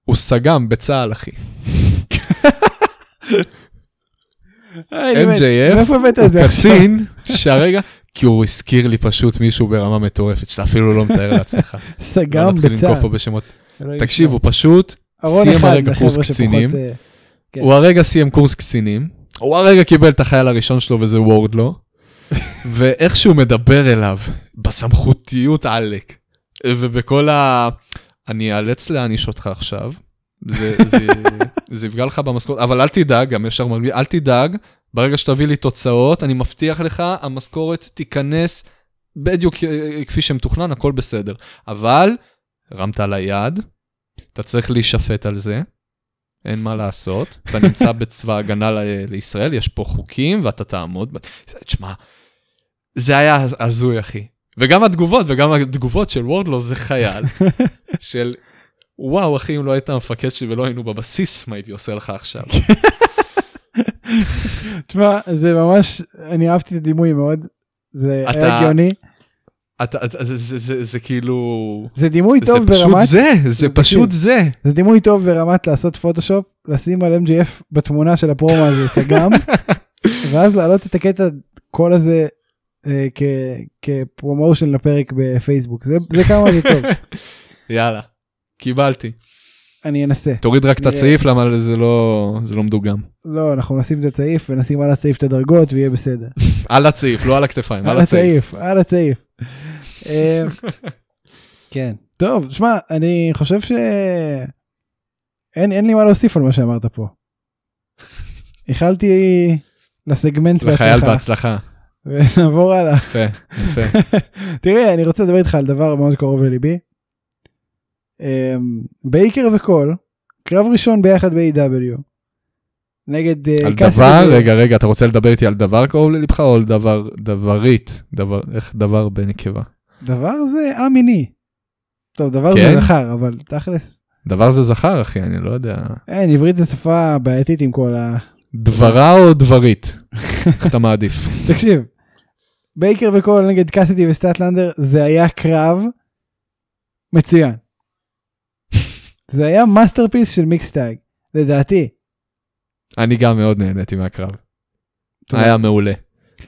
הוא סג"ם בצה"ל, אחי. אה. MJF הוא? קצין שהרגע, כי הוא הזכיר לי פשוט מישהו ברמה מטורפת, שאתה אפילו לא מתאר לעצמך. סגם לא נתחיל לנקוב בצה"ל. פה בשמות. אלוהים תקשיב, הוא. פשוט סיים הרגע קורס קצינים. אה, כן. הוא הרגע סיים קורס קצינים, הוא הרגע קיבל את החייל הראשון שלו וזה וורדלו, ואיך שהוא מדבר אליו, בסמכותיות עלק, ובכל ה... אני אאלץ להעניש אותך עכשיו, זה, זה, זה יפגע לך במשכורת, אבל אל תדאג, גם ישר מרגיש, אל תדאג, ברגע שתביא לי תוצאות, אני מבטיח לך, המשכורת תיכנס בדיוק אה, כפי שמתוכנן, הכל בסדר. אבל, הרמת על היד, אתה צריך להישפט על זה, אין מה לעשות, אתה נמצא בצבא הגנה ל- לישראל, יש פה חוקים ואתה תעמוד. תשמע, זה היה הזוי, אחי. וגם התגובות, וגם התגובות של וורדלו זה חייל, של וואו, אחי, אם לא היית המפקד שלי ולא היינו בבסיס, מה הייתי עושה לך עכשיו? תשמע, זה ממש, אני אהבתי את הדימוי מאוד. זה אתה- היה הגיוני. אתה, אתה, זה, זה, זה, זה כאילו... זה דימוי זה טוב פשוט ברמת, זה, זה פשוט. זה. זה דימוי טוב ברמת לעשות פוטושופ, לשים על MGF בתמונה של הפרומו הזה סגם, ואז להעלות את הקטע קול הזה אה, כ- כפרומושן לפרק בפייסבוק. זה זה כמה זה טוב. יאללה, קיבלתי. אני אנסה. תוריד רק את נראה. הצעיף, למה זה לא, זה לא מדוגם. לא, אנחנו נשים את הצעיף ונשים על הצעיף את הדרגות ויהיה בסדר. על הצעיף, לא על הכתפיים, על על הצעיף. הצעיף, על הצעיף. אה, כן. טוב, שמע, אני חושב ש... אין, אין לי מה להוסיף על מה שאמרת פה. איחלתי לסגמנט לחייל בהצלחה, בהצלחה. ונעבור הלאה. יפה, יפה. תראה, אני רוצה לדבר איתך על דבר מאוד קרוב לליבי. אמ, בייקר וקול, קרב ראשון ביחד ב-AW. נגד אה, על דבר, רגע, רגע, אתה רוצה לדבר איתי על דבר קרוב ללבך או על דבר, דברית? דבר, איך דבר בנקבה? דבר זה א-מיני. טוב, דבר כן? זה זכר, אבל תכלס. דבר זה זכר, אחי, אני לא יודע. אין, עברית זה שפה בעייתית עם כל ה... דברה או דברית? איך אתה מעדיף? תקשיב, בייקר וקול נגד קאסידי וסטטלנדר זה היה קרב מצוין. זה היה masterpiece של mixed tag, לדעתי. אני גם מאוד נהניתי מהקרב. היה מעולה.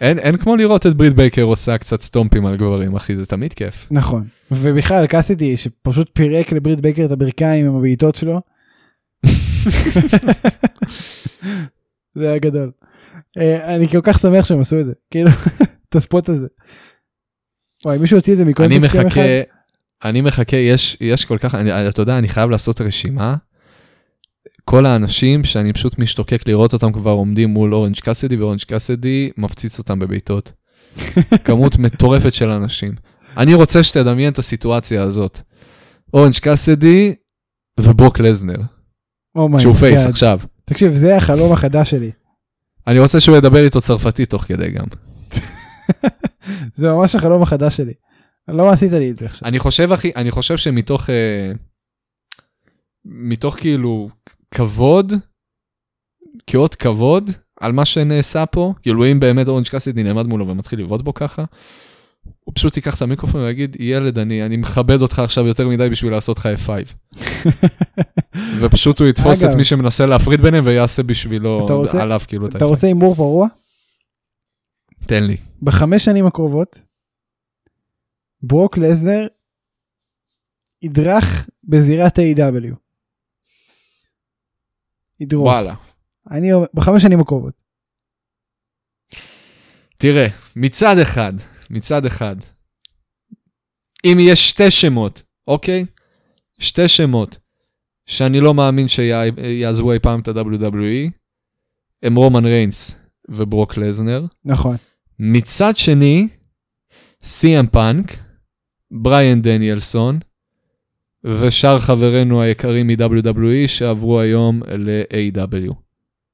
אין, אין כמו לראות את ברית בייקר עושה קצת סטומפים על גברים, אחי, זה תמיד כיף. נכון. ובכלל קאסידי שפשוט פירק לברית בייקר את הברכיים עם הבעיטות שלו. זה היה גדול. אה, אני כל כך שמח שהם עשו את זה, כאילו, את ה spot הזה. וואי, מישהו הוציא את זה אני יום אחד? מחכה, אני מחכה, יש, יש כל כך, אני, אתה יודע, אני חייב לעשות רשימה. כל האנשים שאני פשוט משתוקק לראות אותם כבר עומדים מול אורנג' קאסדי, ואורנג' קאסדי מפציץ אותם בבעיטות. כמות מטורפת של אנשים. אני רוצה שתדמיין את הסיטואציה הזאת. אורנג' קאסדי וברוק לזנר, Oh my שהוא face God. עכשיו. תקשיב, זה החלום החדש שלי. אני רוצה שהוא ידבר איתו צרפתית תוך כדי גם. זה ממש החלום החדש שלי. לא עשית לי את זה עכשיו. אני חושב, אחי, אני חושב שמתוך, אה, מתוך כאילו כבוד, כאות כבוד על מה שנעשה פה, כאילו אם באמת אורנג' קאסידי נעמד מולו ומתחיל לבעוט בו ככה, הוא פשוט ייקח את המיקרופון ויגיד, ילד, אני, אני מכבד אותך עכשיו יותר מדי בשביל לעשות לך F5. ופשוט הוא יתפוס אגב. את מי שמנסה להפריד ביניהם ויעשה בשבילו, אתה רוצה- עליו כאילו את אתה ה-F5. רוצה הימור פרוע? תן לי. בחמש שנים הקרובות, ברוק לזנר ידרך בזירת ה-AW. ידרוך. וואלה. אני בחמש שנים הקרובות. תראה, מצד אחד, מצד אחד, אם יש שתי שמות, אוקיי? שתי שמות שאני לא מאמין שיעזבו אי פעם את ה-WWE, הם רומן ריינס וברוק לזנר. נכון. מצד שני, סי.אם פאנק, בריאן דניאלסון, ושאר חברינו היקרים מ-WWE שעברו היום ל-AW.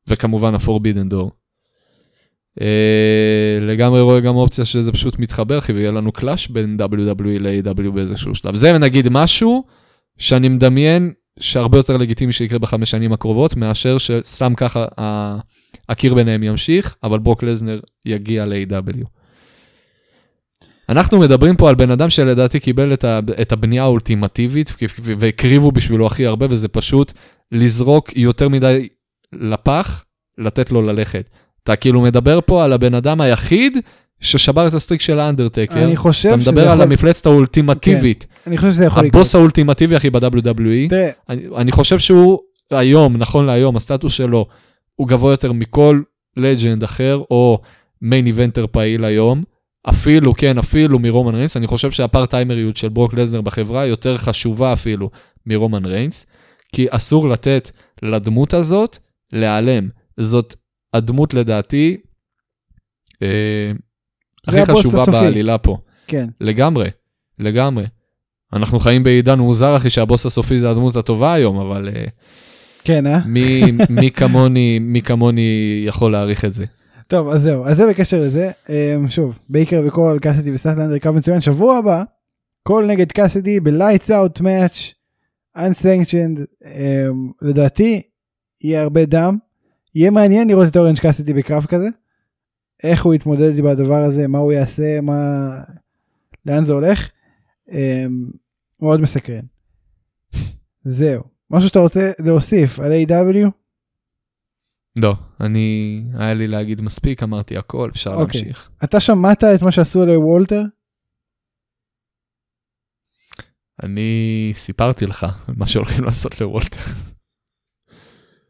וכמובן ה-Forbidden Door. Uh, לגמרי רואה גם אופציה שזה פשוט מתחבר, כי ויהיה לנו קלאש בין WWE ל-AW באיזשהו שלב. זה נגיד משהו שאני מדמיין שהרבה יותר לגיטימי שיקרה בחמש שנים הקרובות, מאשר שסתם ככה הקיר ביניהם ימשיך, אבל ברוק לזנר יגיע ל- AEW. אנחנו מדברים פה על בן אדם שלדעתי קיבל את, ה, את הבנייה האולטימטיבית והקריבו בשבילו הכי הרבה, וזה פשוט לזרוק יותר מדי לפח, לתת לו ללכת. אתה כאילו מדבר פה על הבן אדם היחיד ששבר את ה streak של האנדרטקר. אני חושב אתה שזה מדבר על יכול... המפלצת האולטימטיבית, אני חושב שזה יכול לקרות. הבוס האולטימטיבי אחי ב-WWE. תראה, אני, אני חושב שהוא היום, נכון להיום, הסטטוס שלו הוא גבוה יותר מכל לג'נד אחר, או מיין איבנטר פעיל היום. אפילו, כן, אפילו מרומן ריינס. אני חושב שהפארט-טיימריות של ברוק לזנר בחברה יותר חשובה אפילו מרומן ריינס, כי אסור לתת לדמות הזאת להיעלם. זאת הדמות לדעתי אה, הכי חשובה הסופי. בעלילה פה. כן. לגמרי, לגמרי. אנחנו חיים בעידן מוזר, אחי, שהבוס הסופי זה הדמות הטובה היום, אבל uh, כן, אה? מי, מי, כמוני, מי כמוני יכול להעריך את זה? טוב, אז זהו, אז זה בקשר לזה. Um, שוב, בייקר וקול, קאסדי וסטטלנדר קו מצוין. שבוע הבא, קול נגד קאסדי Out Match, Unsanctioned, um, לדעתי, יהיה הרבה דם. יהיה מעניין לראות את אורנג' קאסדי בקרב כזה. איך הוא יתמודד בדבר הזה, מה הוא יעשה, מה... לאן זה הולך. Um, מאוד מסקרן. זהו. משהו שאתה רוצה להוסיף על A.W? לא, אני, היה לי להגיד מספיק, אמרתי הכל, אפשר אוקיי. להמשיך. אתה שמעת את מה שעשו לוולטר? אני סיפרתי לך על מה שהולכים לעשות לוולטר.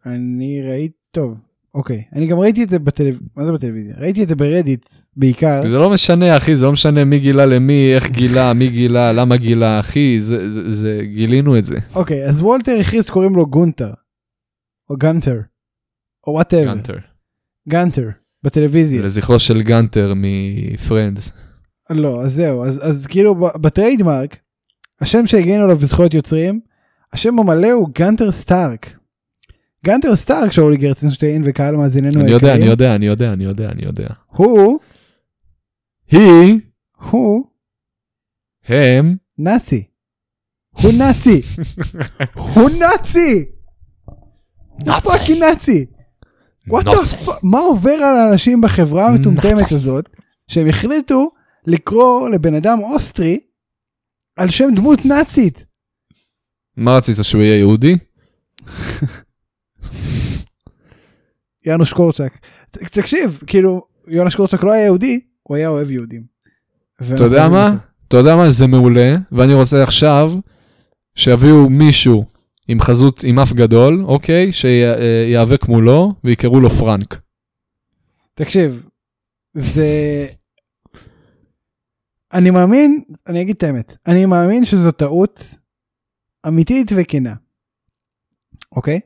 אני ראיתי, טוב, אוקיי. אני גם ראיתי את זה בטלוויזיה, מה זה בטלוויזיה? ראיתי את זה ברדיט בעיקר. זה לא משנה, אחי, זה לא משנה מי גילה למי, איך גילה, מי גילה, למה גילה, אחי, זה, זה, זה, גילינו את זה. אוקיי, אז וולטר הכריז קוראים לו גונטר. או גנטר. או whatever. גנטר. גנטר. בטלוויזיה. לזכרו של גנטר מפרנדס. לא, אז זהו, אז, אז כאילו ב trademark, השם שהגנו עליו בזכויות יוצרים, השם המלא הוא גנטר סטארק. גנטר סטארק שאולי גרצנשטיין וקהל מאזיננו אני יודע, אני יודע, אני יודע, אני יודע, אני יודע. הוא, היא, הוא הם, נאצי. הוא נאצי. הוא נאצי! הוא פאקינג נאצי! What the נאצי. fuck? מה עובר על האנשים בחברה המטומטמת. הזאת, שהם החליטו לקרוא לבן אדם אוסטרי על שם דמות נאצית? מה רצית, שהוא יהיה יהודי? יאנוש קורצ'אק. ת- תקשיב, כאילו, יונש קורצ'אק לא היה יהודי, הוא היה אוהב יהודים. אתה יודע מה? אתה יודע מה? זה מעולה, ואני רוצה עכשיו שיביאו מישהו עם חזות, עם אף גדול, אוקיי? שיאבק מולו ויקראו לו פרנק. תקשיב, זה... אני מאמין, אני אגיד את האמת, אני מאמין שזו טעות אמיתית וכנה. אוקיי?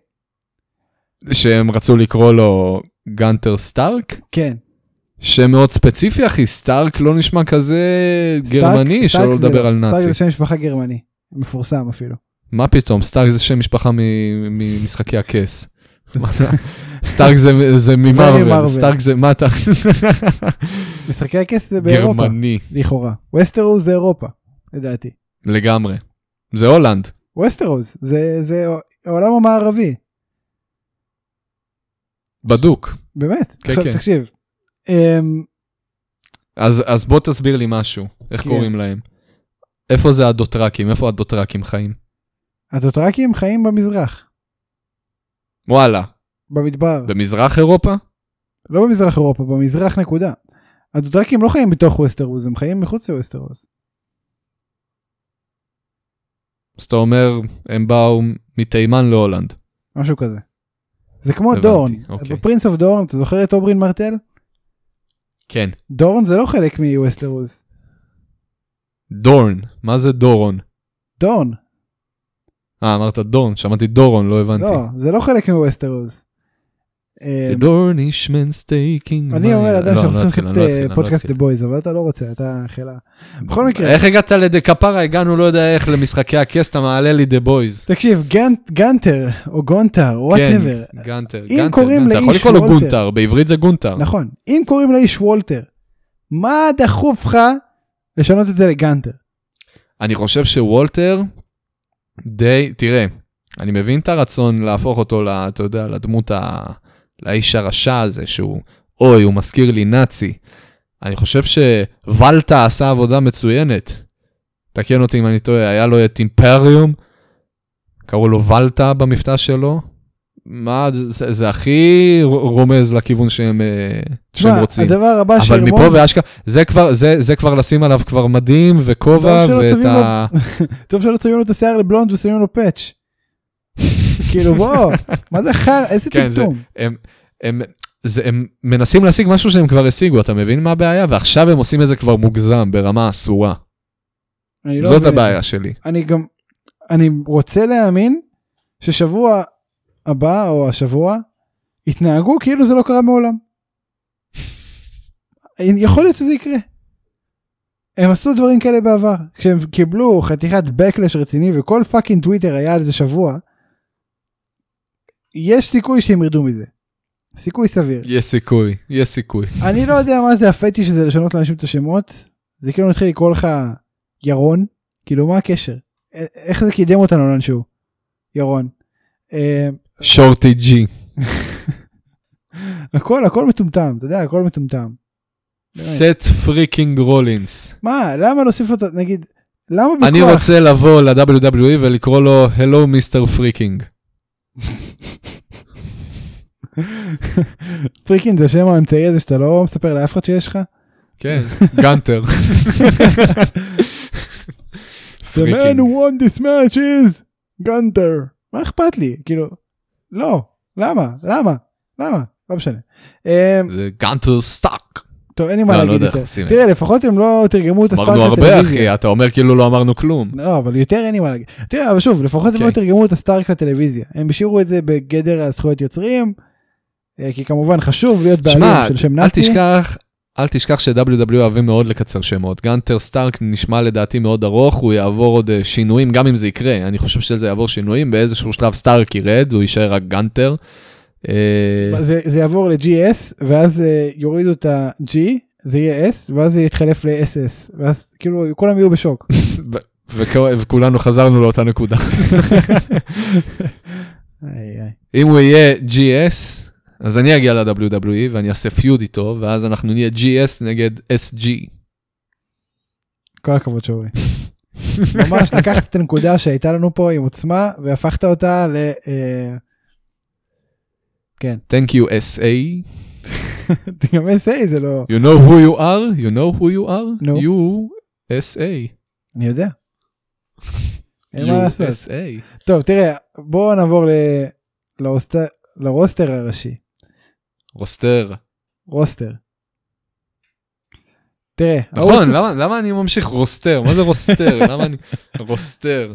שהם רצו לקרוא לו גנטר סטארק? כן. שם מאוד ספציפי, אחי, סטארק לא נשמע כזה גרמני, סטארק שלא זה לדבר לא. על סטארק נאצי. זה שם משפחה גרמני, מפורסם אפילו. מה פתאום, סטארק זה שם משפחה ממשחקי הכס. סטארק זה- ממרוול. סטארק זה, מה אתה? משחקי הכס זה באירופה, גרמני, לכאורה. ווסטרוס זה אירופה, לדעתי. לגמרי. זה הולנד. ווסטרוס זה, זה העולם המערבי, בדוק. באמת. כן, עכשיו כן. תקשיב. אמ, אז, אז בוא תסביר לי משהו, איך כן. קוראים להם? איפה זה הדוטרקים? איפה הדוטרקים חיים? הדוטרקים חיים במזרח, וואלה, במדבר. במזרח אירופה? לא במזרח אירופה, במזרח נקודה. הדוטרקים לא חיים בתוך ווסטרוס, הם חיים מחוץ לווסטרוס. אז אתה אומר, הם באו מתימן להולנד. משהו כזה. זה כמו הבנתי, דורן. אוקיי. ב Prince of Dorne, אתה זוכר את אוברין מרטל? כן. דורן זה לא חלק מווסטרוס. דורן, מה זה דורון? דורן. אה, אמרת דורן, שמעתי דורון, לא הבנתי. לא, זה לא חלק מווסטרוס. דורנישמן סטייקינג. אני אומר עדיין לא, שאנחנו לא צריכים לעשות לא אה, פודקאסט דה בויז, אבל אתה לא רוצה, אתה חילה. בכל מקרה. איך הגעת לדה כפרה? הגענו, לא יודע איך, למשחקי הכס, אתה מעלה לי דה בויז. תקשיב, גנט- גנטר או גונטר, וואטאבר. כן, גנטר, גנטר. אתה יכול לקרוא לו. גונטר, בעברית זה גונטר. נכון. אם קוראים לאיש וולטר, מה דחוף לך לשנות את זה לגנטר? אני חושב שוולטר די, תראה, אני מבין את הרצון להפוך אותו, ל- אתה יודע, לדמות ה... לאיש הרשע הזה, שהוא, אוי, הוא מזכיר לי נאצי. אני חושב שוולטה עשה עבודה מצוינת. תקן אותי אם אני טועה, היה לו את אימפריום, קראו לו ולטה במבטא שלו, מה, זה, זה הכי רומז לכיוון שהם, אה, שהם תשמע, רוצים. הדבר הבא אבל שירמוז, מפה ואשכרה, זה כבר, זה, זה כבר לשים עליו כבר מדים וכובע ואת ה... טוב שלא צובעים לו את השיער לבלונד ושמים לו פאץ'. כאילו בוא, מה זה חר, איזה כן, זה- טמטום. הם, הם, זה, הם מנסים להשיג משהו שהם כבר השיגו, אתה מבין מה הבעיה? ועכשיו הם עושים את זה כבר מוגזם, ברמה אסורה. לא זאת זה. הבעיה שלי. אני גם, אני רוצה להאמין ששבוע הבא או השבוע יתנהגו כאילו זה לא קרה מעולם. יכול להיות שזה יקרה. הם עשו דברים כאלה בעבר כשהם קיבלו חתיכת backlash רציני וכל fucking טוויטר היה על זה שבוע. יש סיכוי שהם ירדו מזה. סיכוי סביר. יש סיכוי, יש סיכוי. אני לא יודע מה זה הפטיש הזה לשנות לאנשים את השמות. זה כאילו נתחיל לקרוא לך ירון. כאילו מה הקשר? איך זה קידם אותנו לאנשהו? ירון. שורטי ג'י. הכל הכל מטומטם אתה יודע הכל מטומטם. סת' freaking רולינס. מה למה להוסיף אותו נגיד למה אני בכוח רוצה לבוא ל-WWE ולקרוא לו hello Mister Freaking. Freakin זה שם האמצעי הזה שאתה לא מספר לאף אחד שיש לך? כן, גנטר. The man who won this match is גנטר. מה אכפת לי כאילו לא למה למה למה לא משנה. אה, זה גנטר סטארק. טוב אין לי מה לא, לא להגיד יותר. תראה לפחות הם לא תרגמו את הסטארק אמרנו הרבה לטלוויזיה. אחי, אתה אומר כאילו לא אמרנו כלום. לא אבל יותר אין לי מה להגיד. תראה אבל שוב לפחות הם לא אוקיי. תרגמו את הסטארק לטלוויזיה. הם השאירו את זה בגדר הזכויות יוצרים. אה, כי כמובן חשוב להיות בעלים שמע, של שם אל נאצי. תשכח, אל תשכח ש-WW אוהבים מאוד לקצר שמות. גנטר סטארק נשמע לדעתי מאוד ארוך, הוא יעבור עוד אה, שינויים, גם אם זה יקרה. אני חושב שזה יעבור שינויים, באיזשהו שלב סטארק ירד, הוא יישאר רק גנטר. אה, זה, זה יעבור ל-GS ואז אה, יורידו את ה-G זה יהיה S ואז זה יתחלף ל-SS ואז כאילו כולם יהיו בשוק. וכ- וכולנו חזרנו לאותה נקודה. אם הוא יהיה GS, אז אני אגיע ל-WWE ואני אעשה פיוד איתו, ואז אנחנו נהיה GS נגד SG. כל הכבוד שאולי. ממש לקחת את הנקודה שהייתה לנו פה עם עוצמה והפכת אותה ל... אה, כן. Thank you SA. גם SA זה לא... You know who you are? You know who you are? No. You SA. אני יודע. אין מה לעשות. טוב תראה בואו נעבור ל- לרוסטר הראשי. רוסטר. רוסטר. תראה. נכון, למה- למה אני ממשיך רוסטר? מה זה רוסטר? למה אני... roster.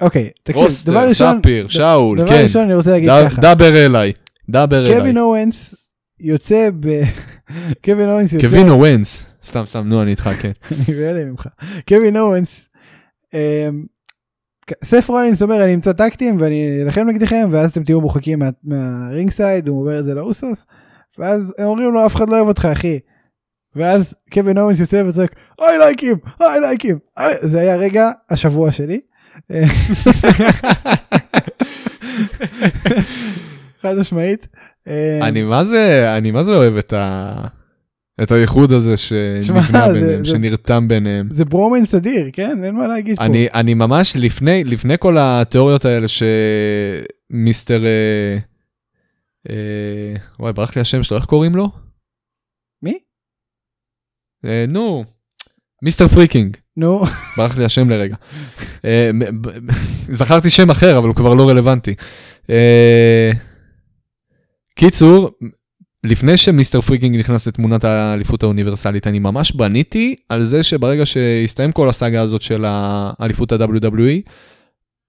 אוקיי, תקשיב, דבר roster, ראשון, ספיר, שאול, דבר כן. ראשון אני רוצה להגיד ד- ככה, דבר אליי. דבר אליי. קווין אוונס יוצא ב... קווין אוונס יוצא, קווין אוונס. סתם, סתם, נו, אני איתך, כן. אני בהלם ממך, קווין אוונס, אמ, סת' רולינס אומר אני אמצא tag team ואני אלחם נגדכם ואז אתם תהיו מורחקים מה- מה ringside הוא אומר את זה לאוסוס ואז הם אומרים לו אף אחד לא אוהב אותך אחי. ואז קווין אורנס יוצא וצועק I like him, I-" זה היה רגע השבוע שלי. חד משמעית. אמ, אני מה זה, אני מה זה אוהב את ה... את האיחוד הזה שנבנה ביניהם, זה- שנרתם ביניהם. זה ברומנס אדיר כן אין מה להגיד פה. אני, אני ממש לפני, לפני כל התיאוריות האלה שמיסטר... אה, אה, וואי, ברח לי השם שלו, איך קוראים לו? מי? אה, נו, Mister Freaking. נו ברח לי השם לרגע. אה, זכרתי שם אחר, אבל הוא כבר לא רלוונטי. אה, קיצור, לפני ש Mister Freaking נכנס לתמונת האליפות האוניברסלית, אני ממש בניתי על זה שברגע שהסתיים כל הסאגה הזאת של האליפות ה-WWE,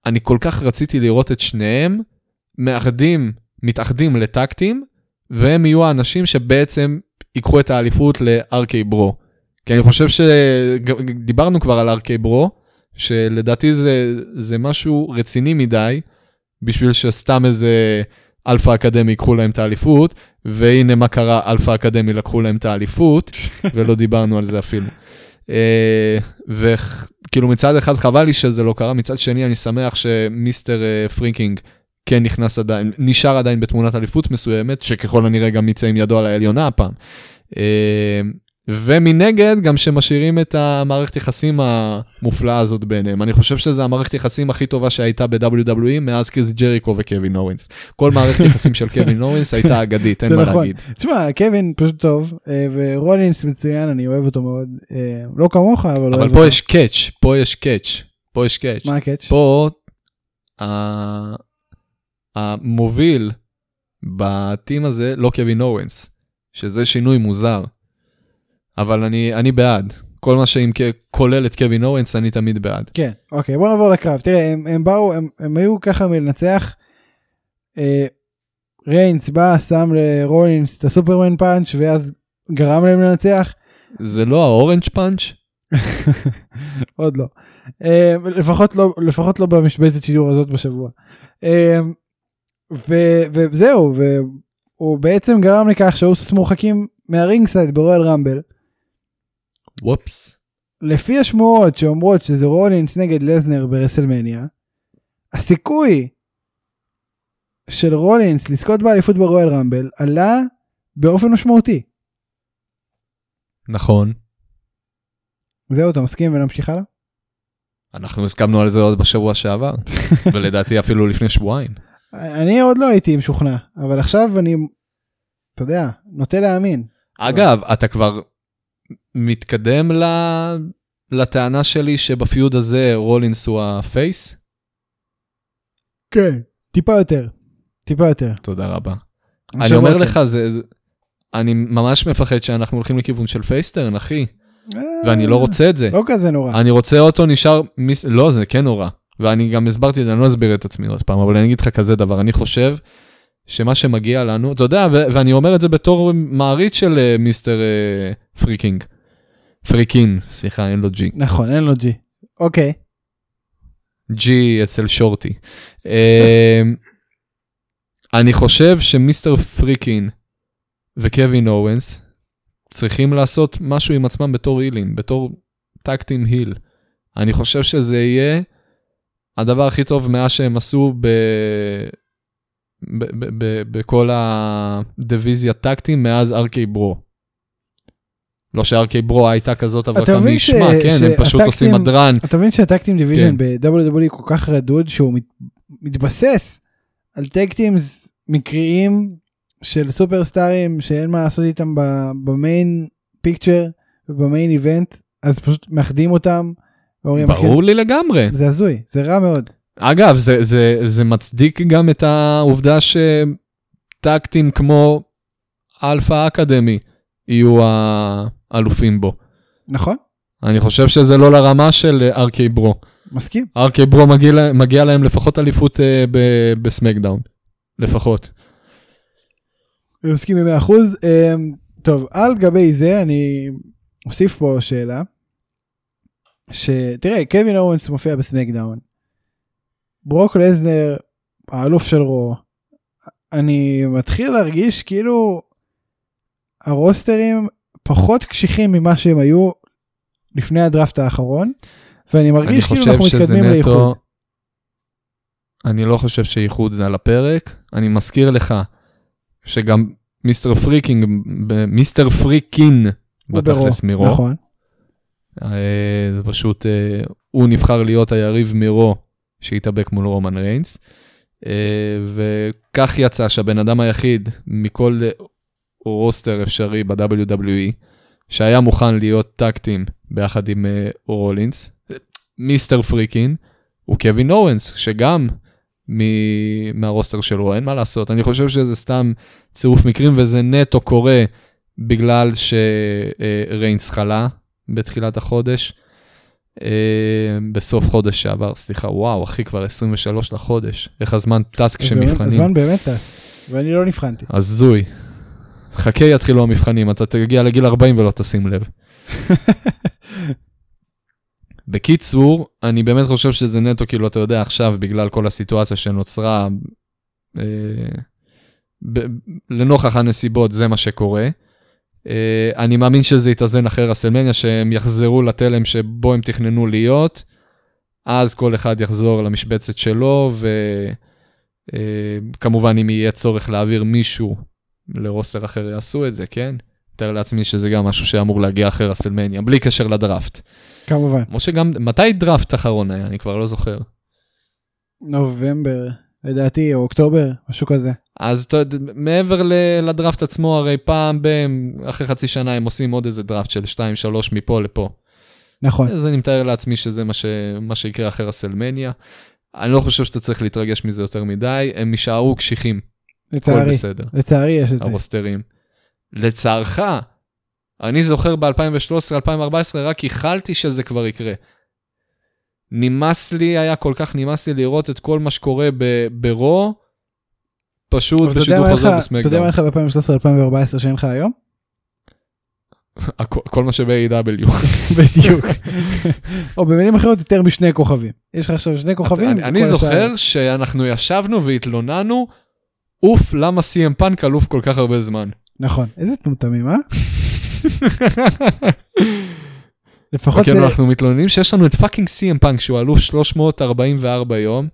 אני כל כך רציתי לראות את שניהם מאחדים, מתאחדים ל tag team, והם יהיו האנשים שבעצם ייקחו את האליפות ל-RK ברו. כי אני חושב שדיברנו כבר על RK ברו, שלדעתי זה, זה משהו רציני מדי, בשביל שסתם איזה אלפא אקדמי ייקחו להם את האליפות, והנה מה קרה, אלפא אקדמי לקחו להם את האליפות, ולא דיברנו על זה אפילו. אה, וכאילו מצד אחד חבל לי שזה לא קרה, מצד שני אני שמח ש Mister אה, Freaking כן נכנס עדיין, נשאר עדיין בתמונת אליפות מסוימת, שככל הנראה גם יצא עם ידו על העליונה הפעם. אה, ומנגד, גם שמשאירים את המערכת יחסים המופלאה הזאת ביניהם. אני חושב שזו המערכת יחסים הכי טובה שהייתה ב-WWE מאז קריס ג'ריקו וקווין אוונס. כל מערכת יחסים של קווין אוונס הייתה אגדית, אין מה נכון. להגיד. תשמע, קווין פשוט טוב, אה, ורולינס מצוין, אני אוהב אותו מאוד. אה, לא כמוך, אבל אבל פה. יש catch, פה יש catch, פה יש catch. מה ה catch? פה המוביל ב team הזה לא קווין אוונס, שזה שינוי מוזר. אבל אני, אני בעד. כל מה שאם כולל את קווין אוונס, אני תמיד בעד. כן, אוקיי, בוא נעבור לקרב. תראה, הם, הם באו, הם, הם היו ככה מלנצח. אה, ריינס בא, שם לרולינס את ה Superman punch, ואז גרם להם לנצח. זה לא ה orange punch? עוד לא. אה, לפחות לא, לפחות לא במשבצת שידור הזאת בשבוע. אה, ו- וזהו, והוא בעצם גרם לכך שהאוסוס מורחקים מה ringside ברויאל רמבל. וופס. לפי השמועות שאומרות שזה רולינס נגד לסנר ברסלמניה, הסיכוי של רולינס לזכות באליפות ברואל רמבל עלה באופן משמעותי. נכון. זהו, אתה מסכים ונמשיך הלאה? אנחנו הסכמנו על זה עוד בשבוע שעבר, ולדעתי אפילו לפני שבועיים. אני עוד לא הייתי משוכנע, אבל עכשיו אני, אתה יודע, נוטה להאמין. אגב, אתה כבר מתקדם ל... לטענה שלי שב feud הזה רולינס הוא ה face? כן. טיפה יותר. טיפה יותר. תודה רבה. אני אומר אוקיי. לך, זה, זה- אני ממש מפחד שאנחנו הולכים לכיוון של face turn, אחי, אה, ואני לא רוצה את זה. לא כזה נורא. אני רוצה אותו נשאר. לא, זה כן נורא. ואני גם הסברתי את זה, אני לא אסביר את עצמי עוד פעם, אבל אני אגיד לך כזה דבר, אני חושב שמה שמגיע לנו, אתה יודע, ו- ואני אומר את זה בתור מעריץ של אה, Mister אה, Freaking. Freakin, סליחה, אין לו G. נכון, אין לו G. אוקיי. G אצל שורטי. אה, אני חושב ש Mister Freakin וקווין אוונס צריכים לעשות משהו עם עצמם בתור הילים, בתור tag team heel. אני חושב שזה יהיה הדבר הכי טוב מאז שהם עשו ב... ב- ב- ב- בכל הדיוויזיה tag team מאז RK ברו. לא ש-RK ברו הייתה כזאת מבין משמה, ש- כן, הם פשוט עושים הדרן. אתה מבין שה tag team division כן. ב-WWE כל כך רדוד שהוא מת, מתבסס על tag team מקריים של סופרסטארים שאין מה לעשות איתם ב main picture וב main event אז פשוט מאחדים אותם. ברור לי לגמרי. "כן, זה הזוי זה רע מאוד. אגב, זה, זה, זה מצדיק גם את העובדה ש tag team כמו אלפא אקדמי יהיו האלופים בו. נכון? אני חושב שזה לא לרמה של RK ברו. מסכים. RK ברו מגיע, מגיע להם לפחות אליפות אה, ב- בסמקדאון. לפחות. אני מסכים במאה אחוז. אמ, טוב על גבי זה אני אוסיף פה שאלה. שתראה קווין אוונס מופיע בסמקדאון. ברוק לסנר האלוף של Raw. אני מתחיל להרגיש כאילו הרוסטרים פחות קשיחים ממה שהם היו לפני הדראפט האחרון. ואני אני מרגיש כאילו חושב אנחנו מתקדמים נטו... לאיחוד. אני לא חושב שאיחוד זה על הפרק. אני מזכיר לך שגם Mister Freakin', Mister Freakin', בתכלס מ Raw. נכון. אה, זה פשוט, אה, הוא נבחר להיות היריב מ Raw שהתאבק מול רומן ריינס. אה, וכך יצא שהבן אדם היחיד מכל roster אפשרי ב-WWE, שהיה מוכן להיות tag team ביחד עם רולינס, Mister Freakin', הוא קווין אוונס, שגם מ- מהרוסטר שלו, אין מה לעשות. אני חושב שזה סתם צירוף מקרים וזה נטו קורה בגלל שריינס חלה בתחילת החודש. אה, בסוף חודש שעבר, סליחה, וואו, אחי, כבר 23 לחודש. איך הזמן טס כשמבחנים. הזמן באמת טס. ואני לא נבחנתי. הזוי. חכה יתחילו המבחנים, אתה תגיע לגיל 40 ולא תשים לב. בקיצור, אני באמת חושב שזה נטו, כאילו, אתה יודע, עכשיו, בגלל כל הסיטואציה שנוצרה, אה, ב- לנוכח הנסיבות, זה מה שקורה. אה, אני מאמין שזה יתאזן אחרי רסלמניה, שהם יחזרו לתלם שבו הם תכננו להיות, אז כל אחד יחזור למשבצת שלו, וכמובן, אם יהיה צורך להעביר מישהו ל roster אחר, יעשו את זה, כן? מתאר לעצמי שזה גם משהו שאמור להגיע אחרי רסלמניה, בלי קשר לדראפט. כמובן. כמו שגם, מתי דראפט אחרון היה? אני כבר לא זוכר. נובמבר, לדעתי, או אוקטובר, משהו כזה. אז אתה יודע, מעבר לדראפט עצמו, הרי פעם ב... אחרי חצי שנה הם עושים עוד איזה דראפט של 2-3 מפה לפה. נכון. אז אני מתאר לעצמי שזה מה, ש... מה שיקרה אחרי רסלמניה. אני לא חושב שאתה צריך להתרגש מזה יותר מדי, הם יישארו קשיחים, הכל לצערי. בסדר, לצערי יש את זה. הרוסטרים. לצערך, אני זוכר ב-2013-2014, רק ייחלתי שזה כבר יקרה. נמאס לי, היה כל כך נמאס לי לראות את כל מה שקורה ב Raw, פשוט בשידור חוזר לך- אתה יודע מה בסמקדאון. לך ב-2013-2014 שאין לך היום? כל מה שב-AW. בדיוק. או במילים אחרות יותר משני כוכבים. יש לך עכשיו שני כוכבים. אני, זוכר שאנחנו ישבנו והתלוננו, אוף, למה CM Punk אלוף כל כך הרבה זמן. נכון. איזה טומטמים, אה? לפחות זה... אנחנו מתלוננים שיש לנו את fucking CM Punk שהוא אלוף 344 יום,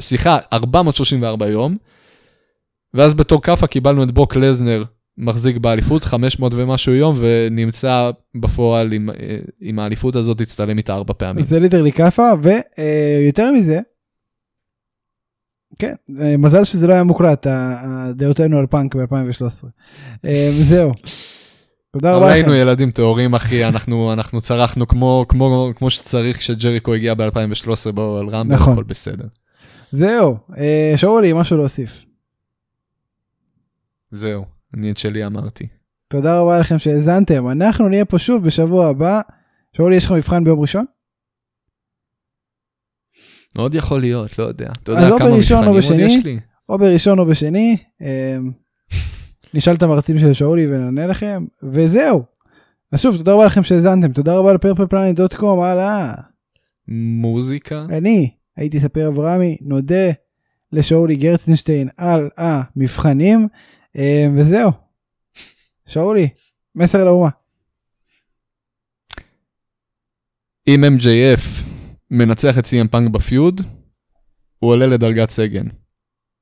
סליחה, 434 יום, ואז בתור כאפה קיבלנו את ברוק לסנר מחזיק באליפות 500 ומשהו יום, ונמצא בפועל עם, אה, עם האליפות הזאת, הצטלם איתה ארבע פעמים. זה literally כאפה, ויותר מזה, כן, אה, מזל שזה לא היה מוקלט, הדעותינו על פאנק ב-2013. זהו. תודה רבה לכם. היינו ילדים טהורים, אחי, אנחנו, אנחנו צרחנו כמו, כמו, כמו שצריך כשג'ריקו הגיע ב-2013 באורל רמבל, נכון. הכל בסדר. זהו, אה, שאולי, משהו להוסיף. זהו, אני את שלי אמרתי. תודה רבה לכם שהאזנתם, אנחנו נהיה פה שוב בשבוע הבא. שאולי, יש לך מבחן ביום ראשון? מאוד יכול להיות, לא יודע. אתה יודע כמה מבחנים עוד. יש לי? או בראשון או בשני. אה, נשאל את המרצים של שאולי ונענה לכם, וזהו. אז שוב, תודה רבה לכם שהאזנתם, תודה רבה לפרפלפלנט.קום, הלאה. מוזיקה? אני הייתי ספיר אברהמי, נודה לשאולי גרצנשטיין על המבחנים, אה, וזהו. שאולי, מסר לאומה. אם MJF מנצח את CM פאנק בפיוד, הוא עולה לדרגת סגן.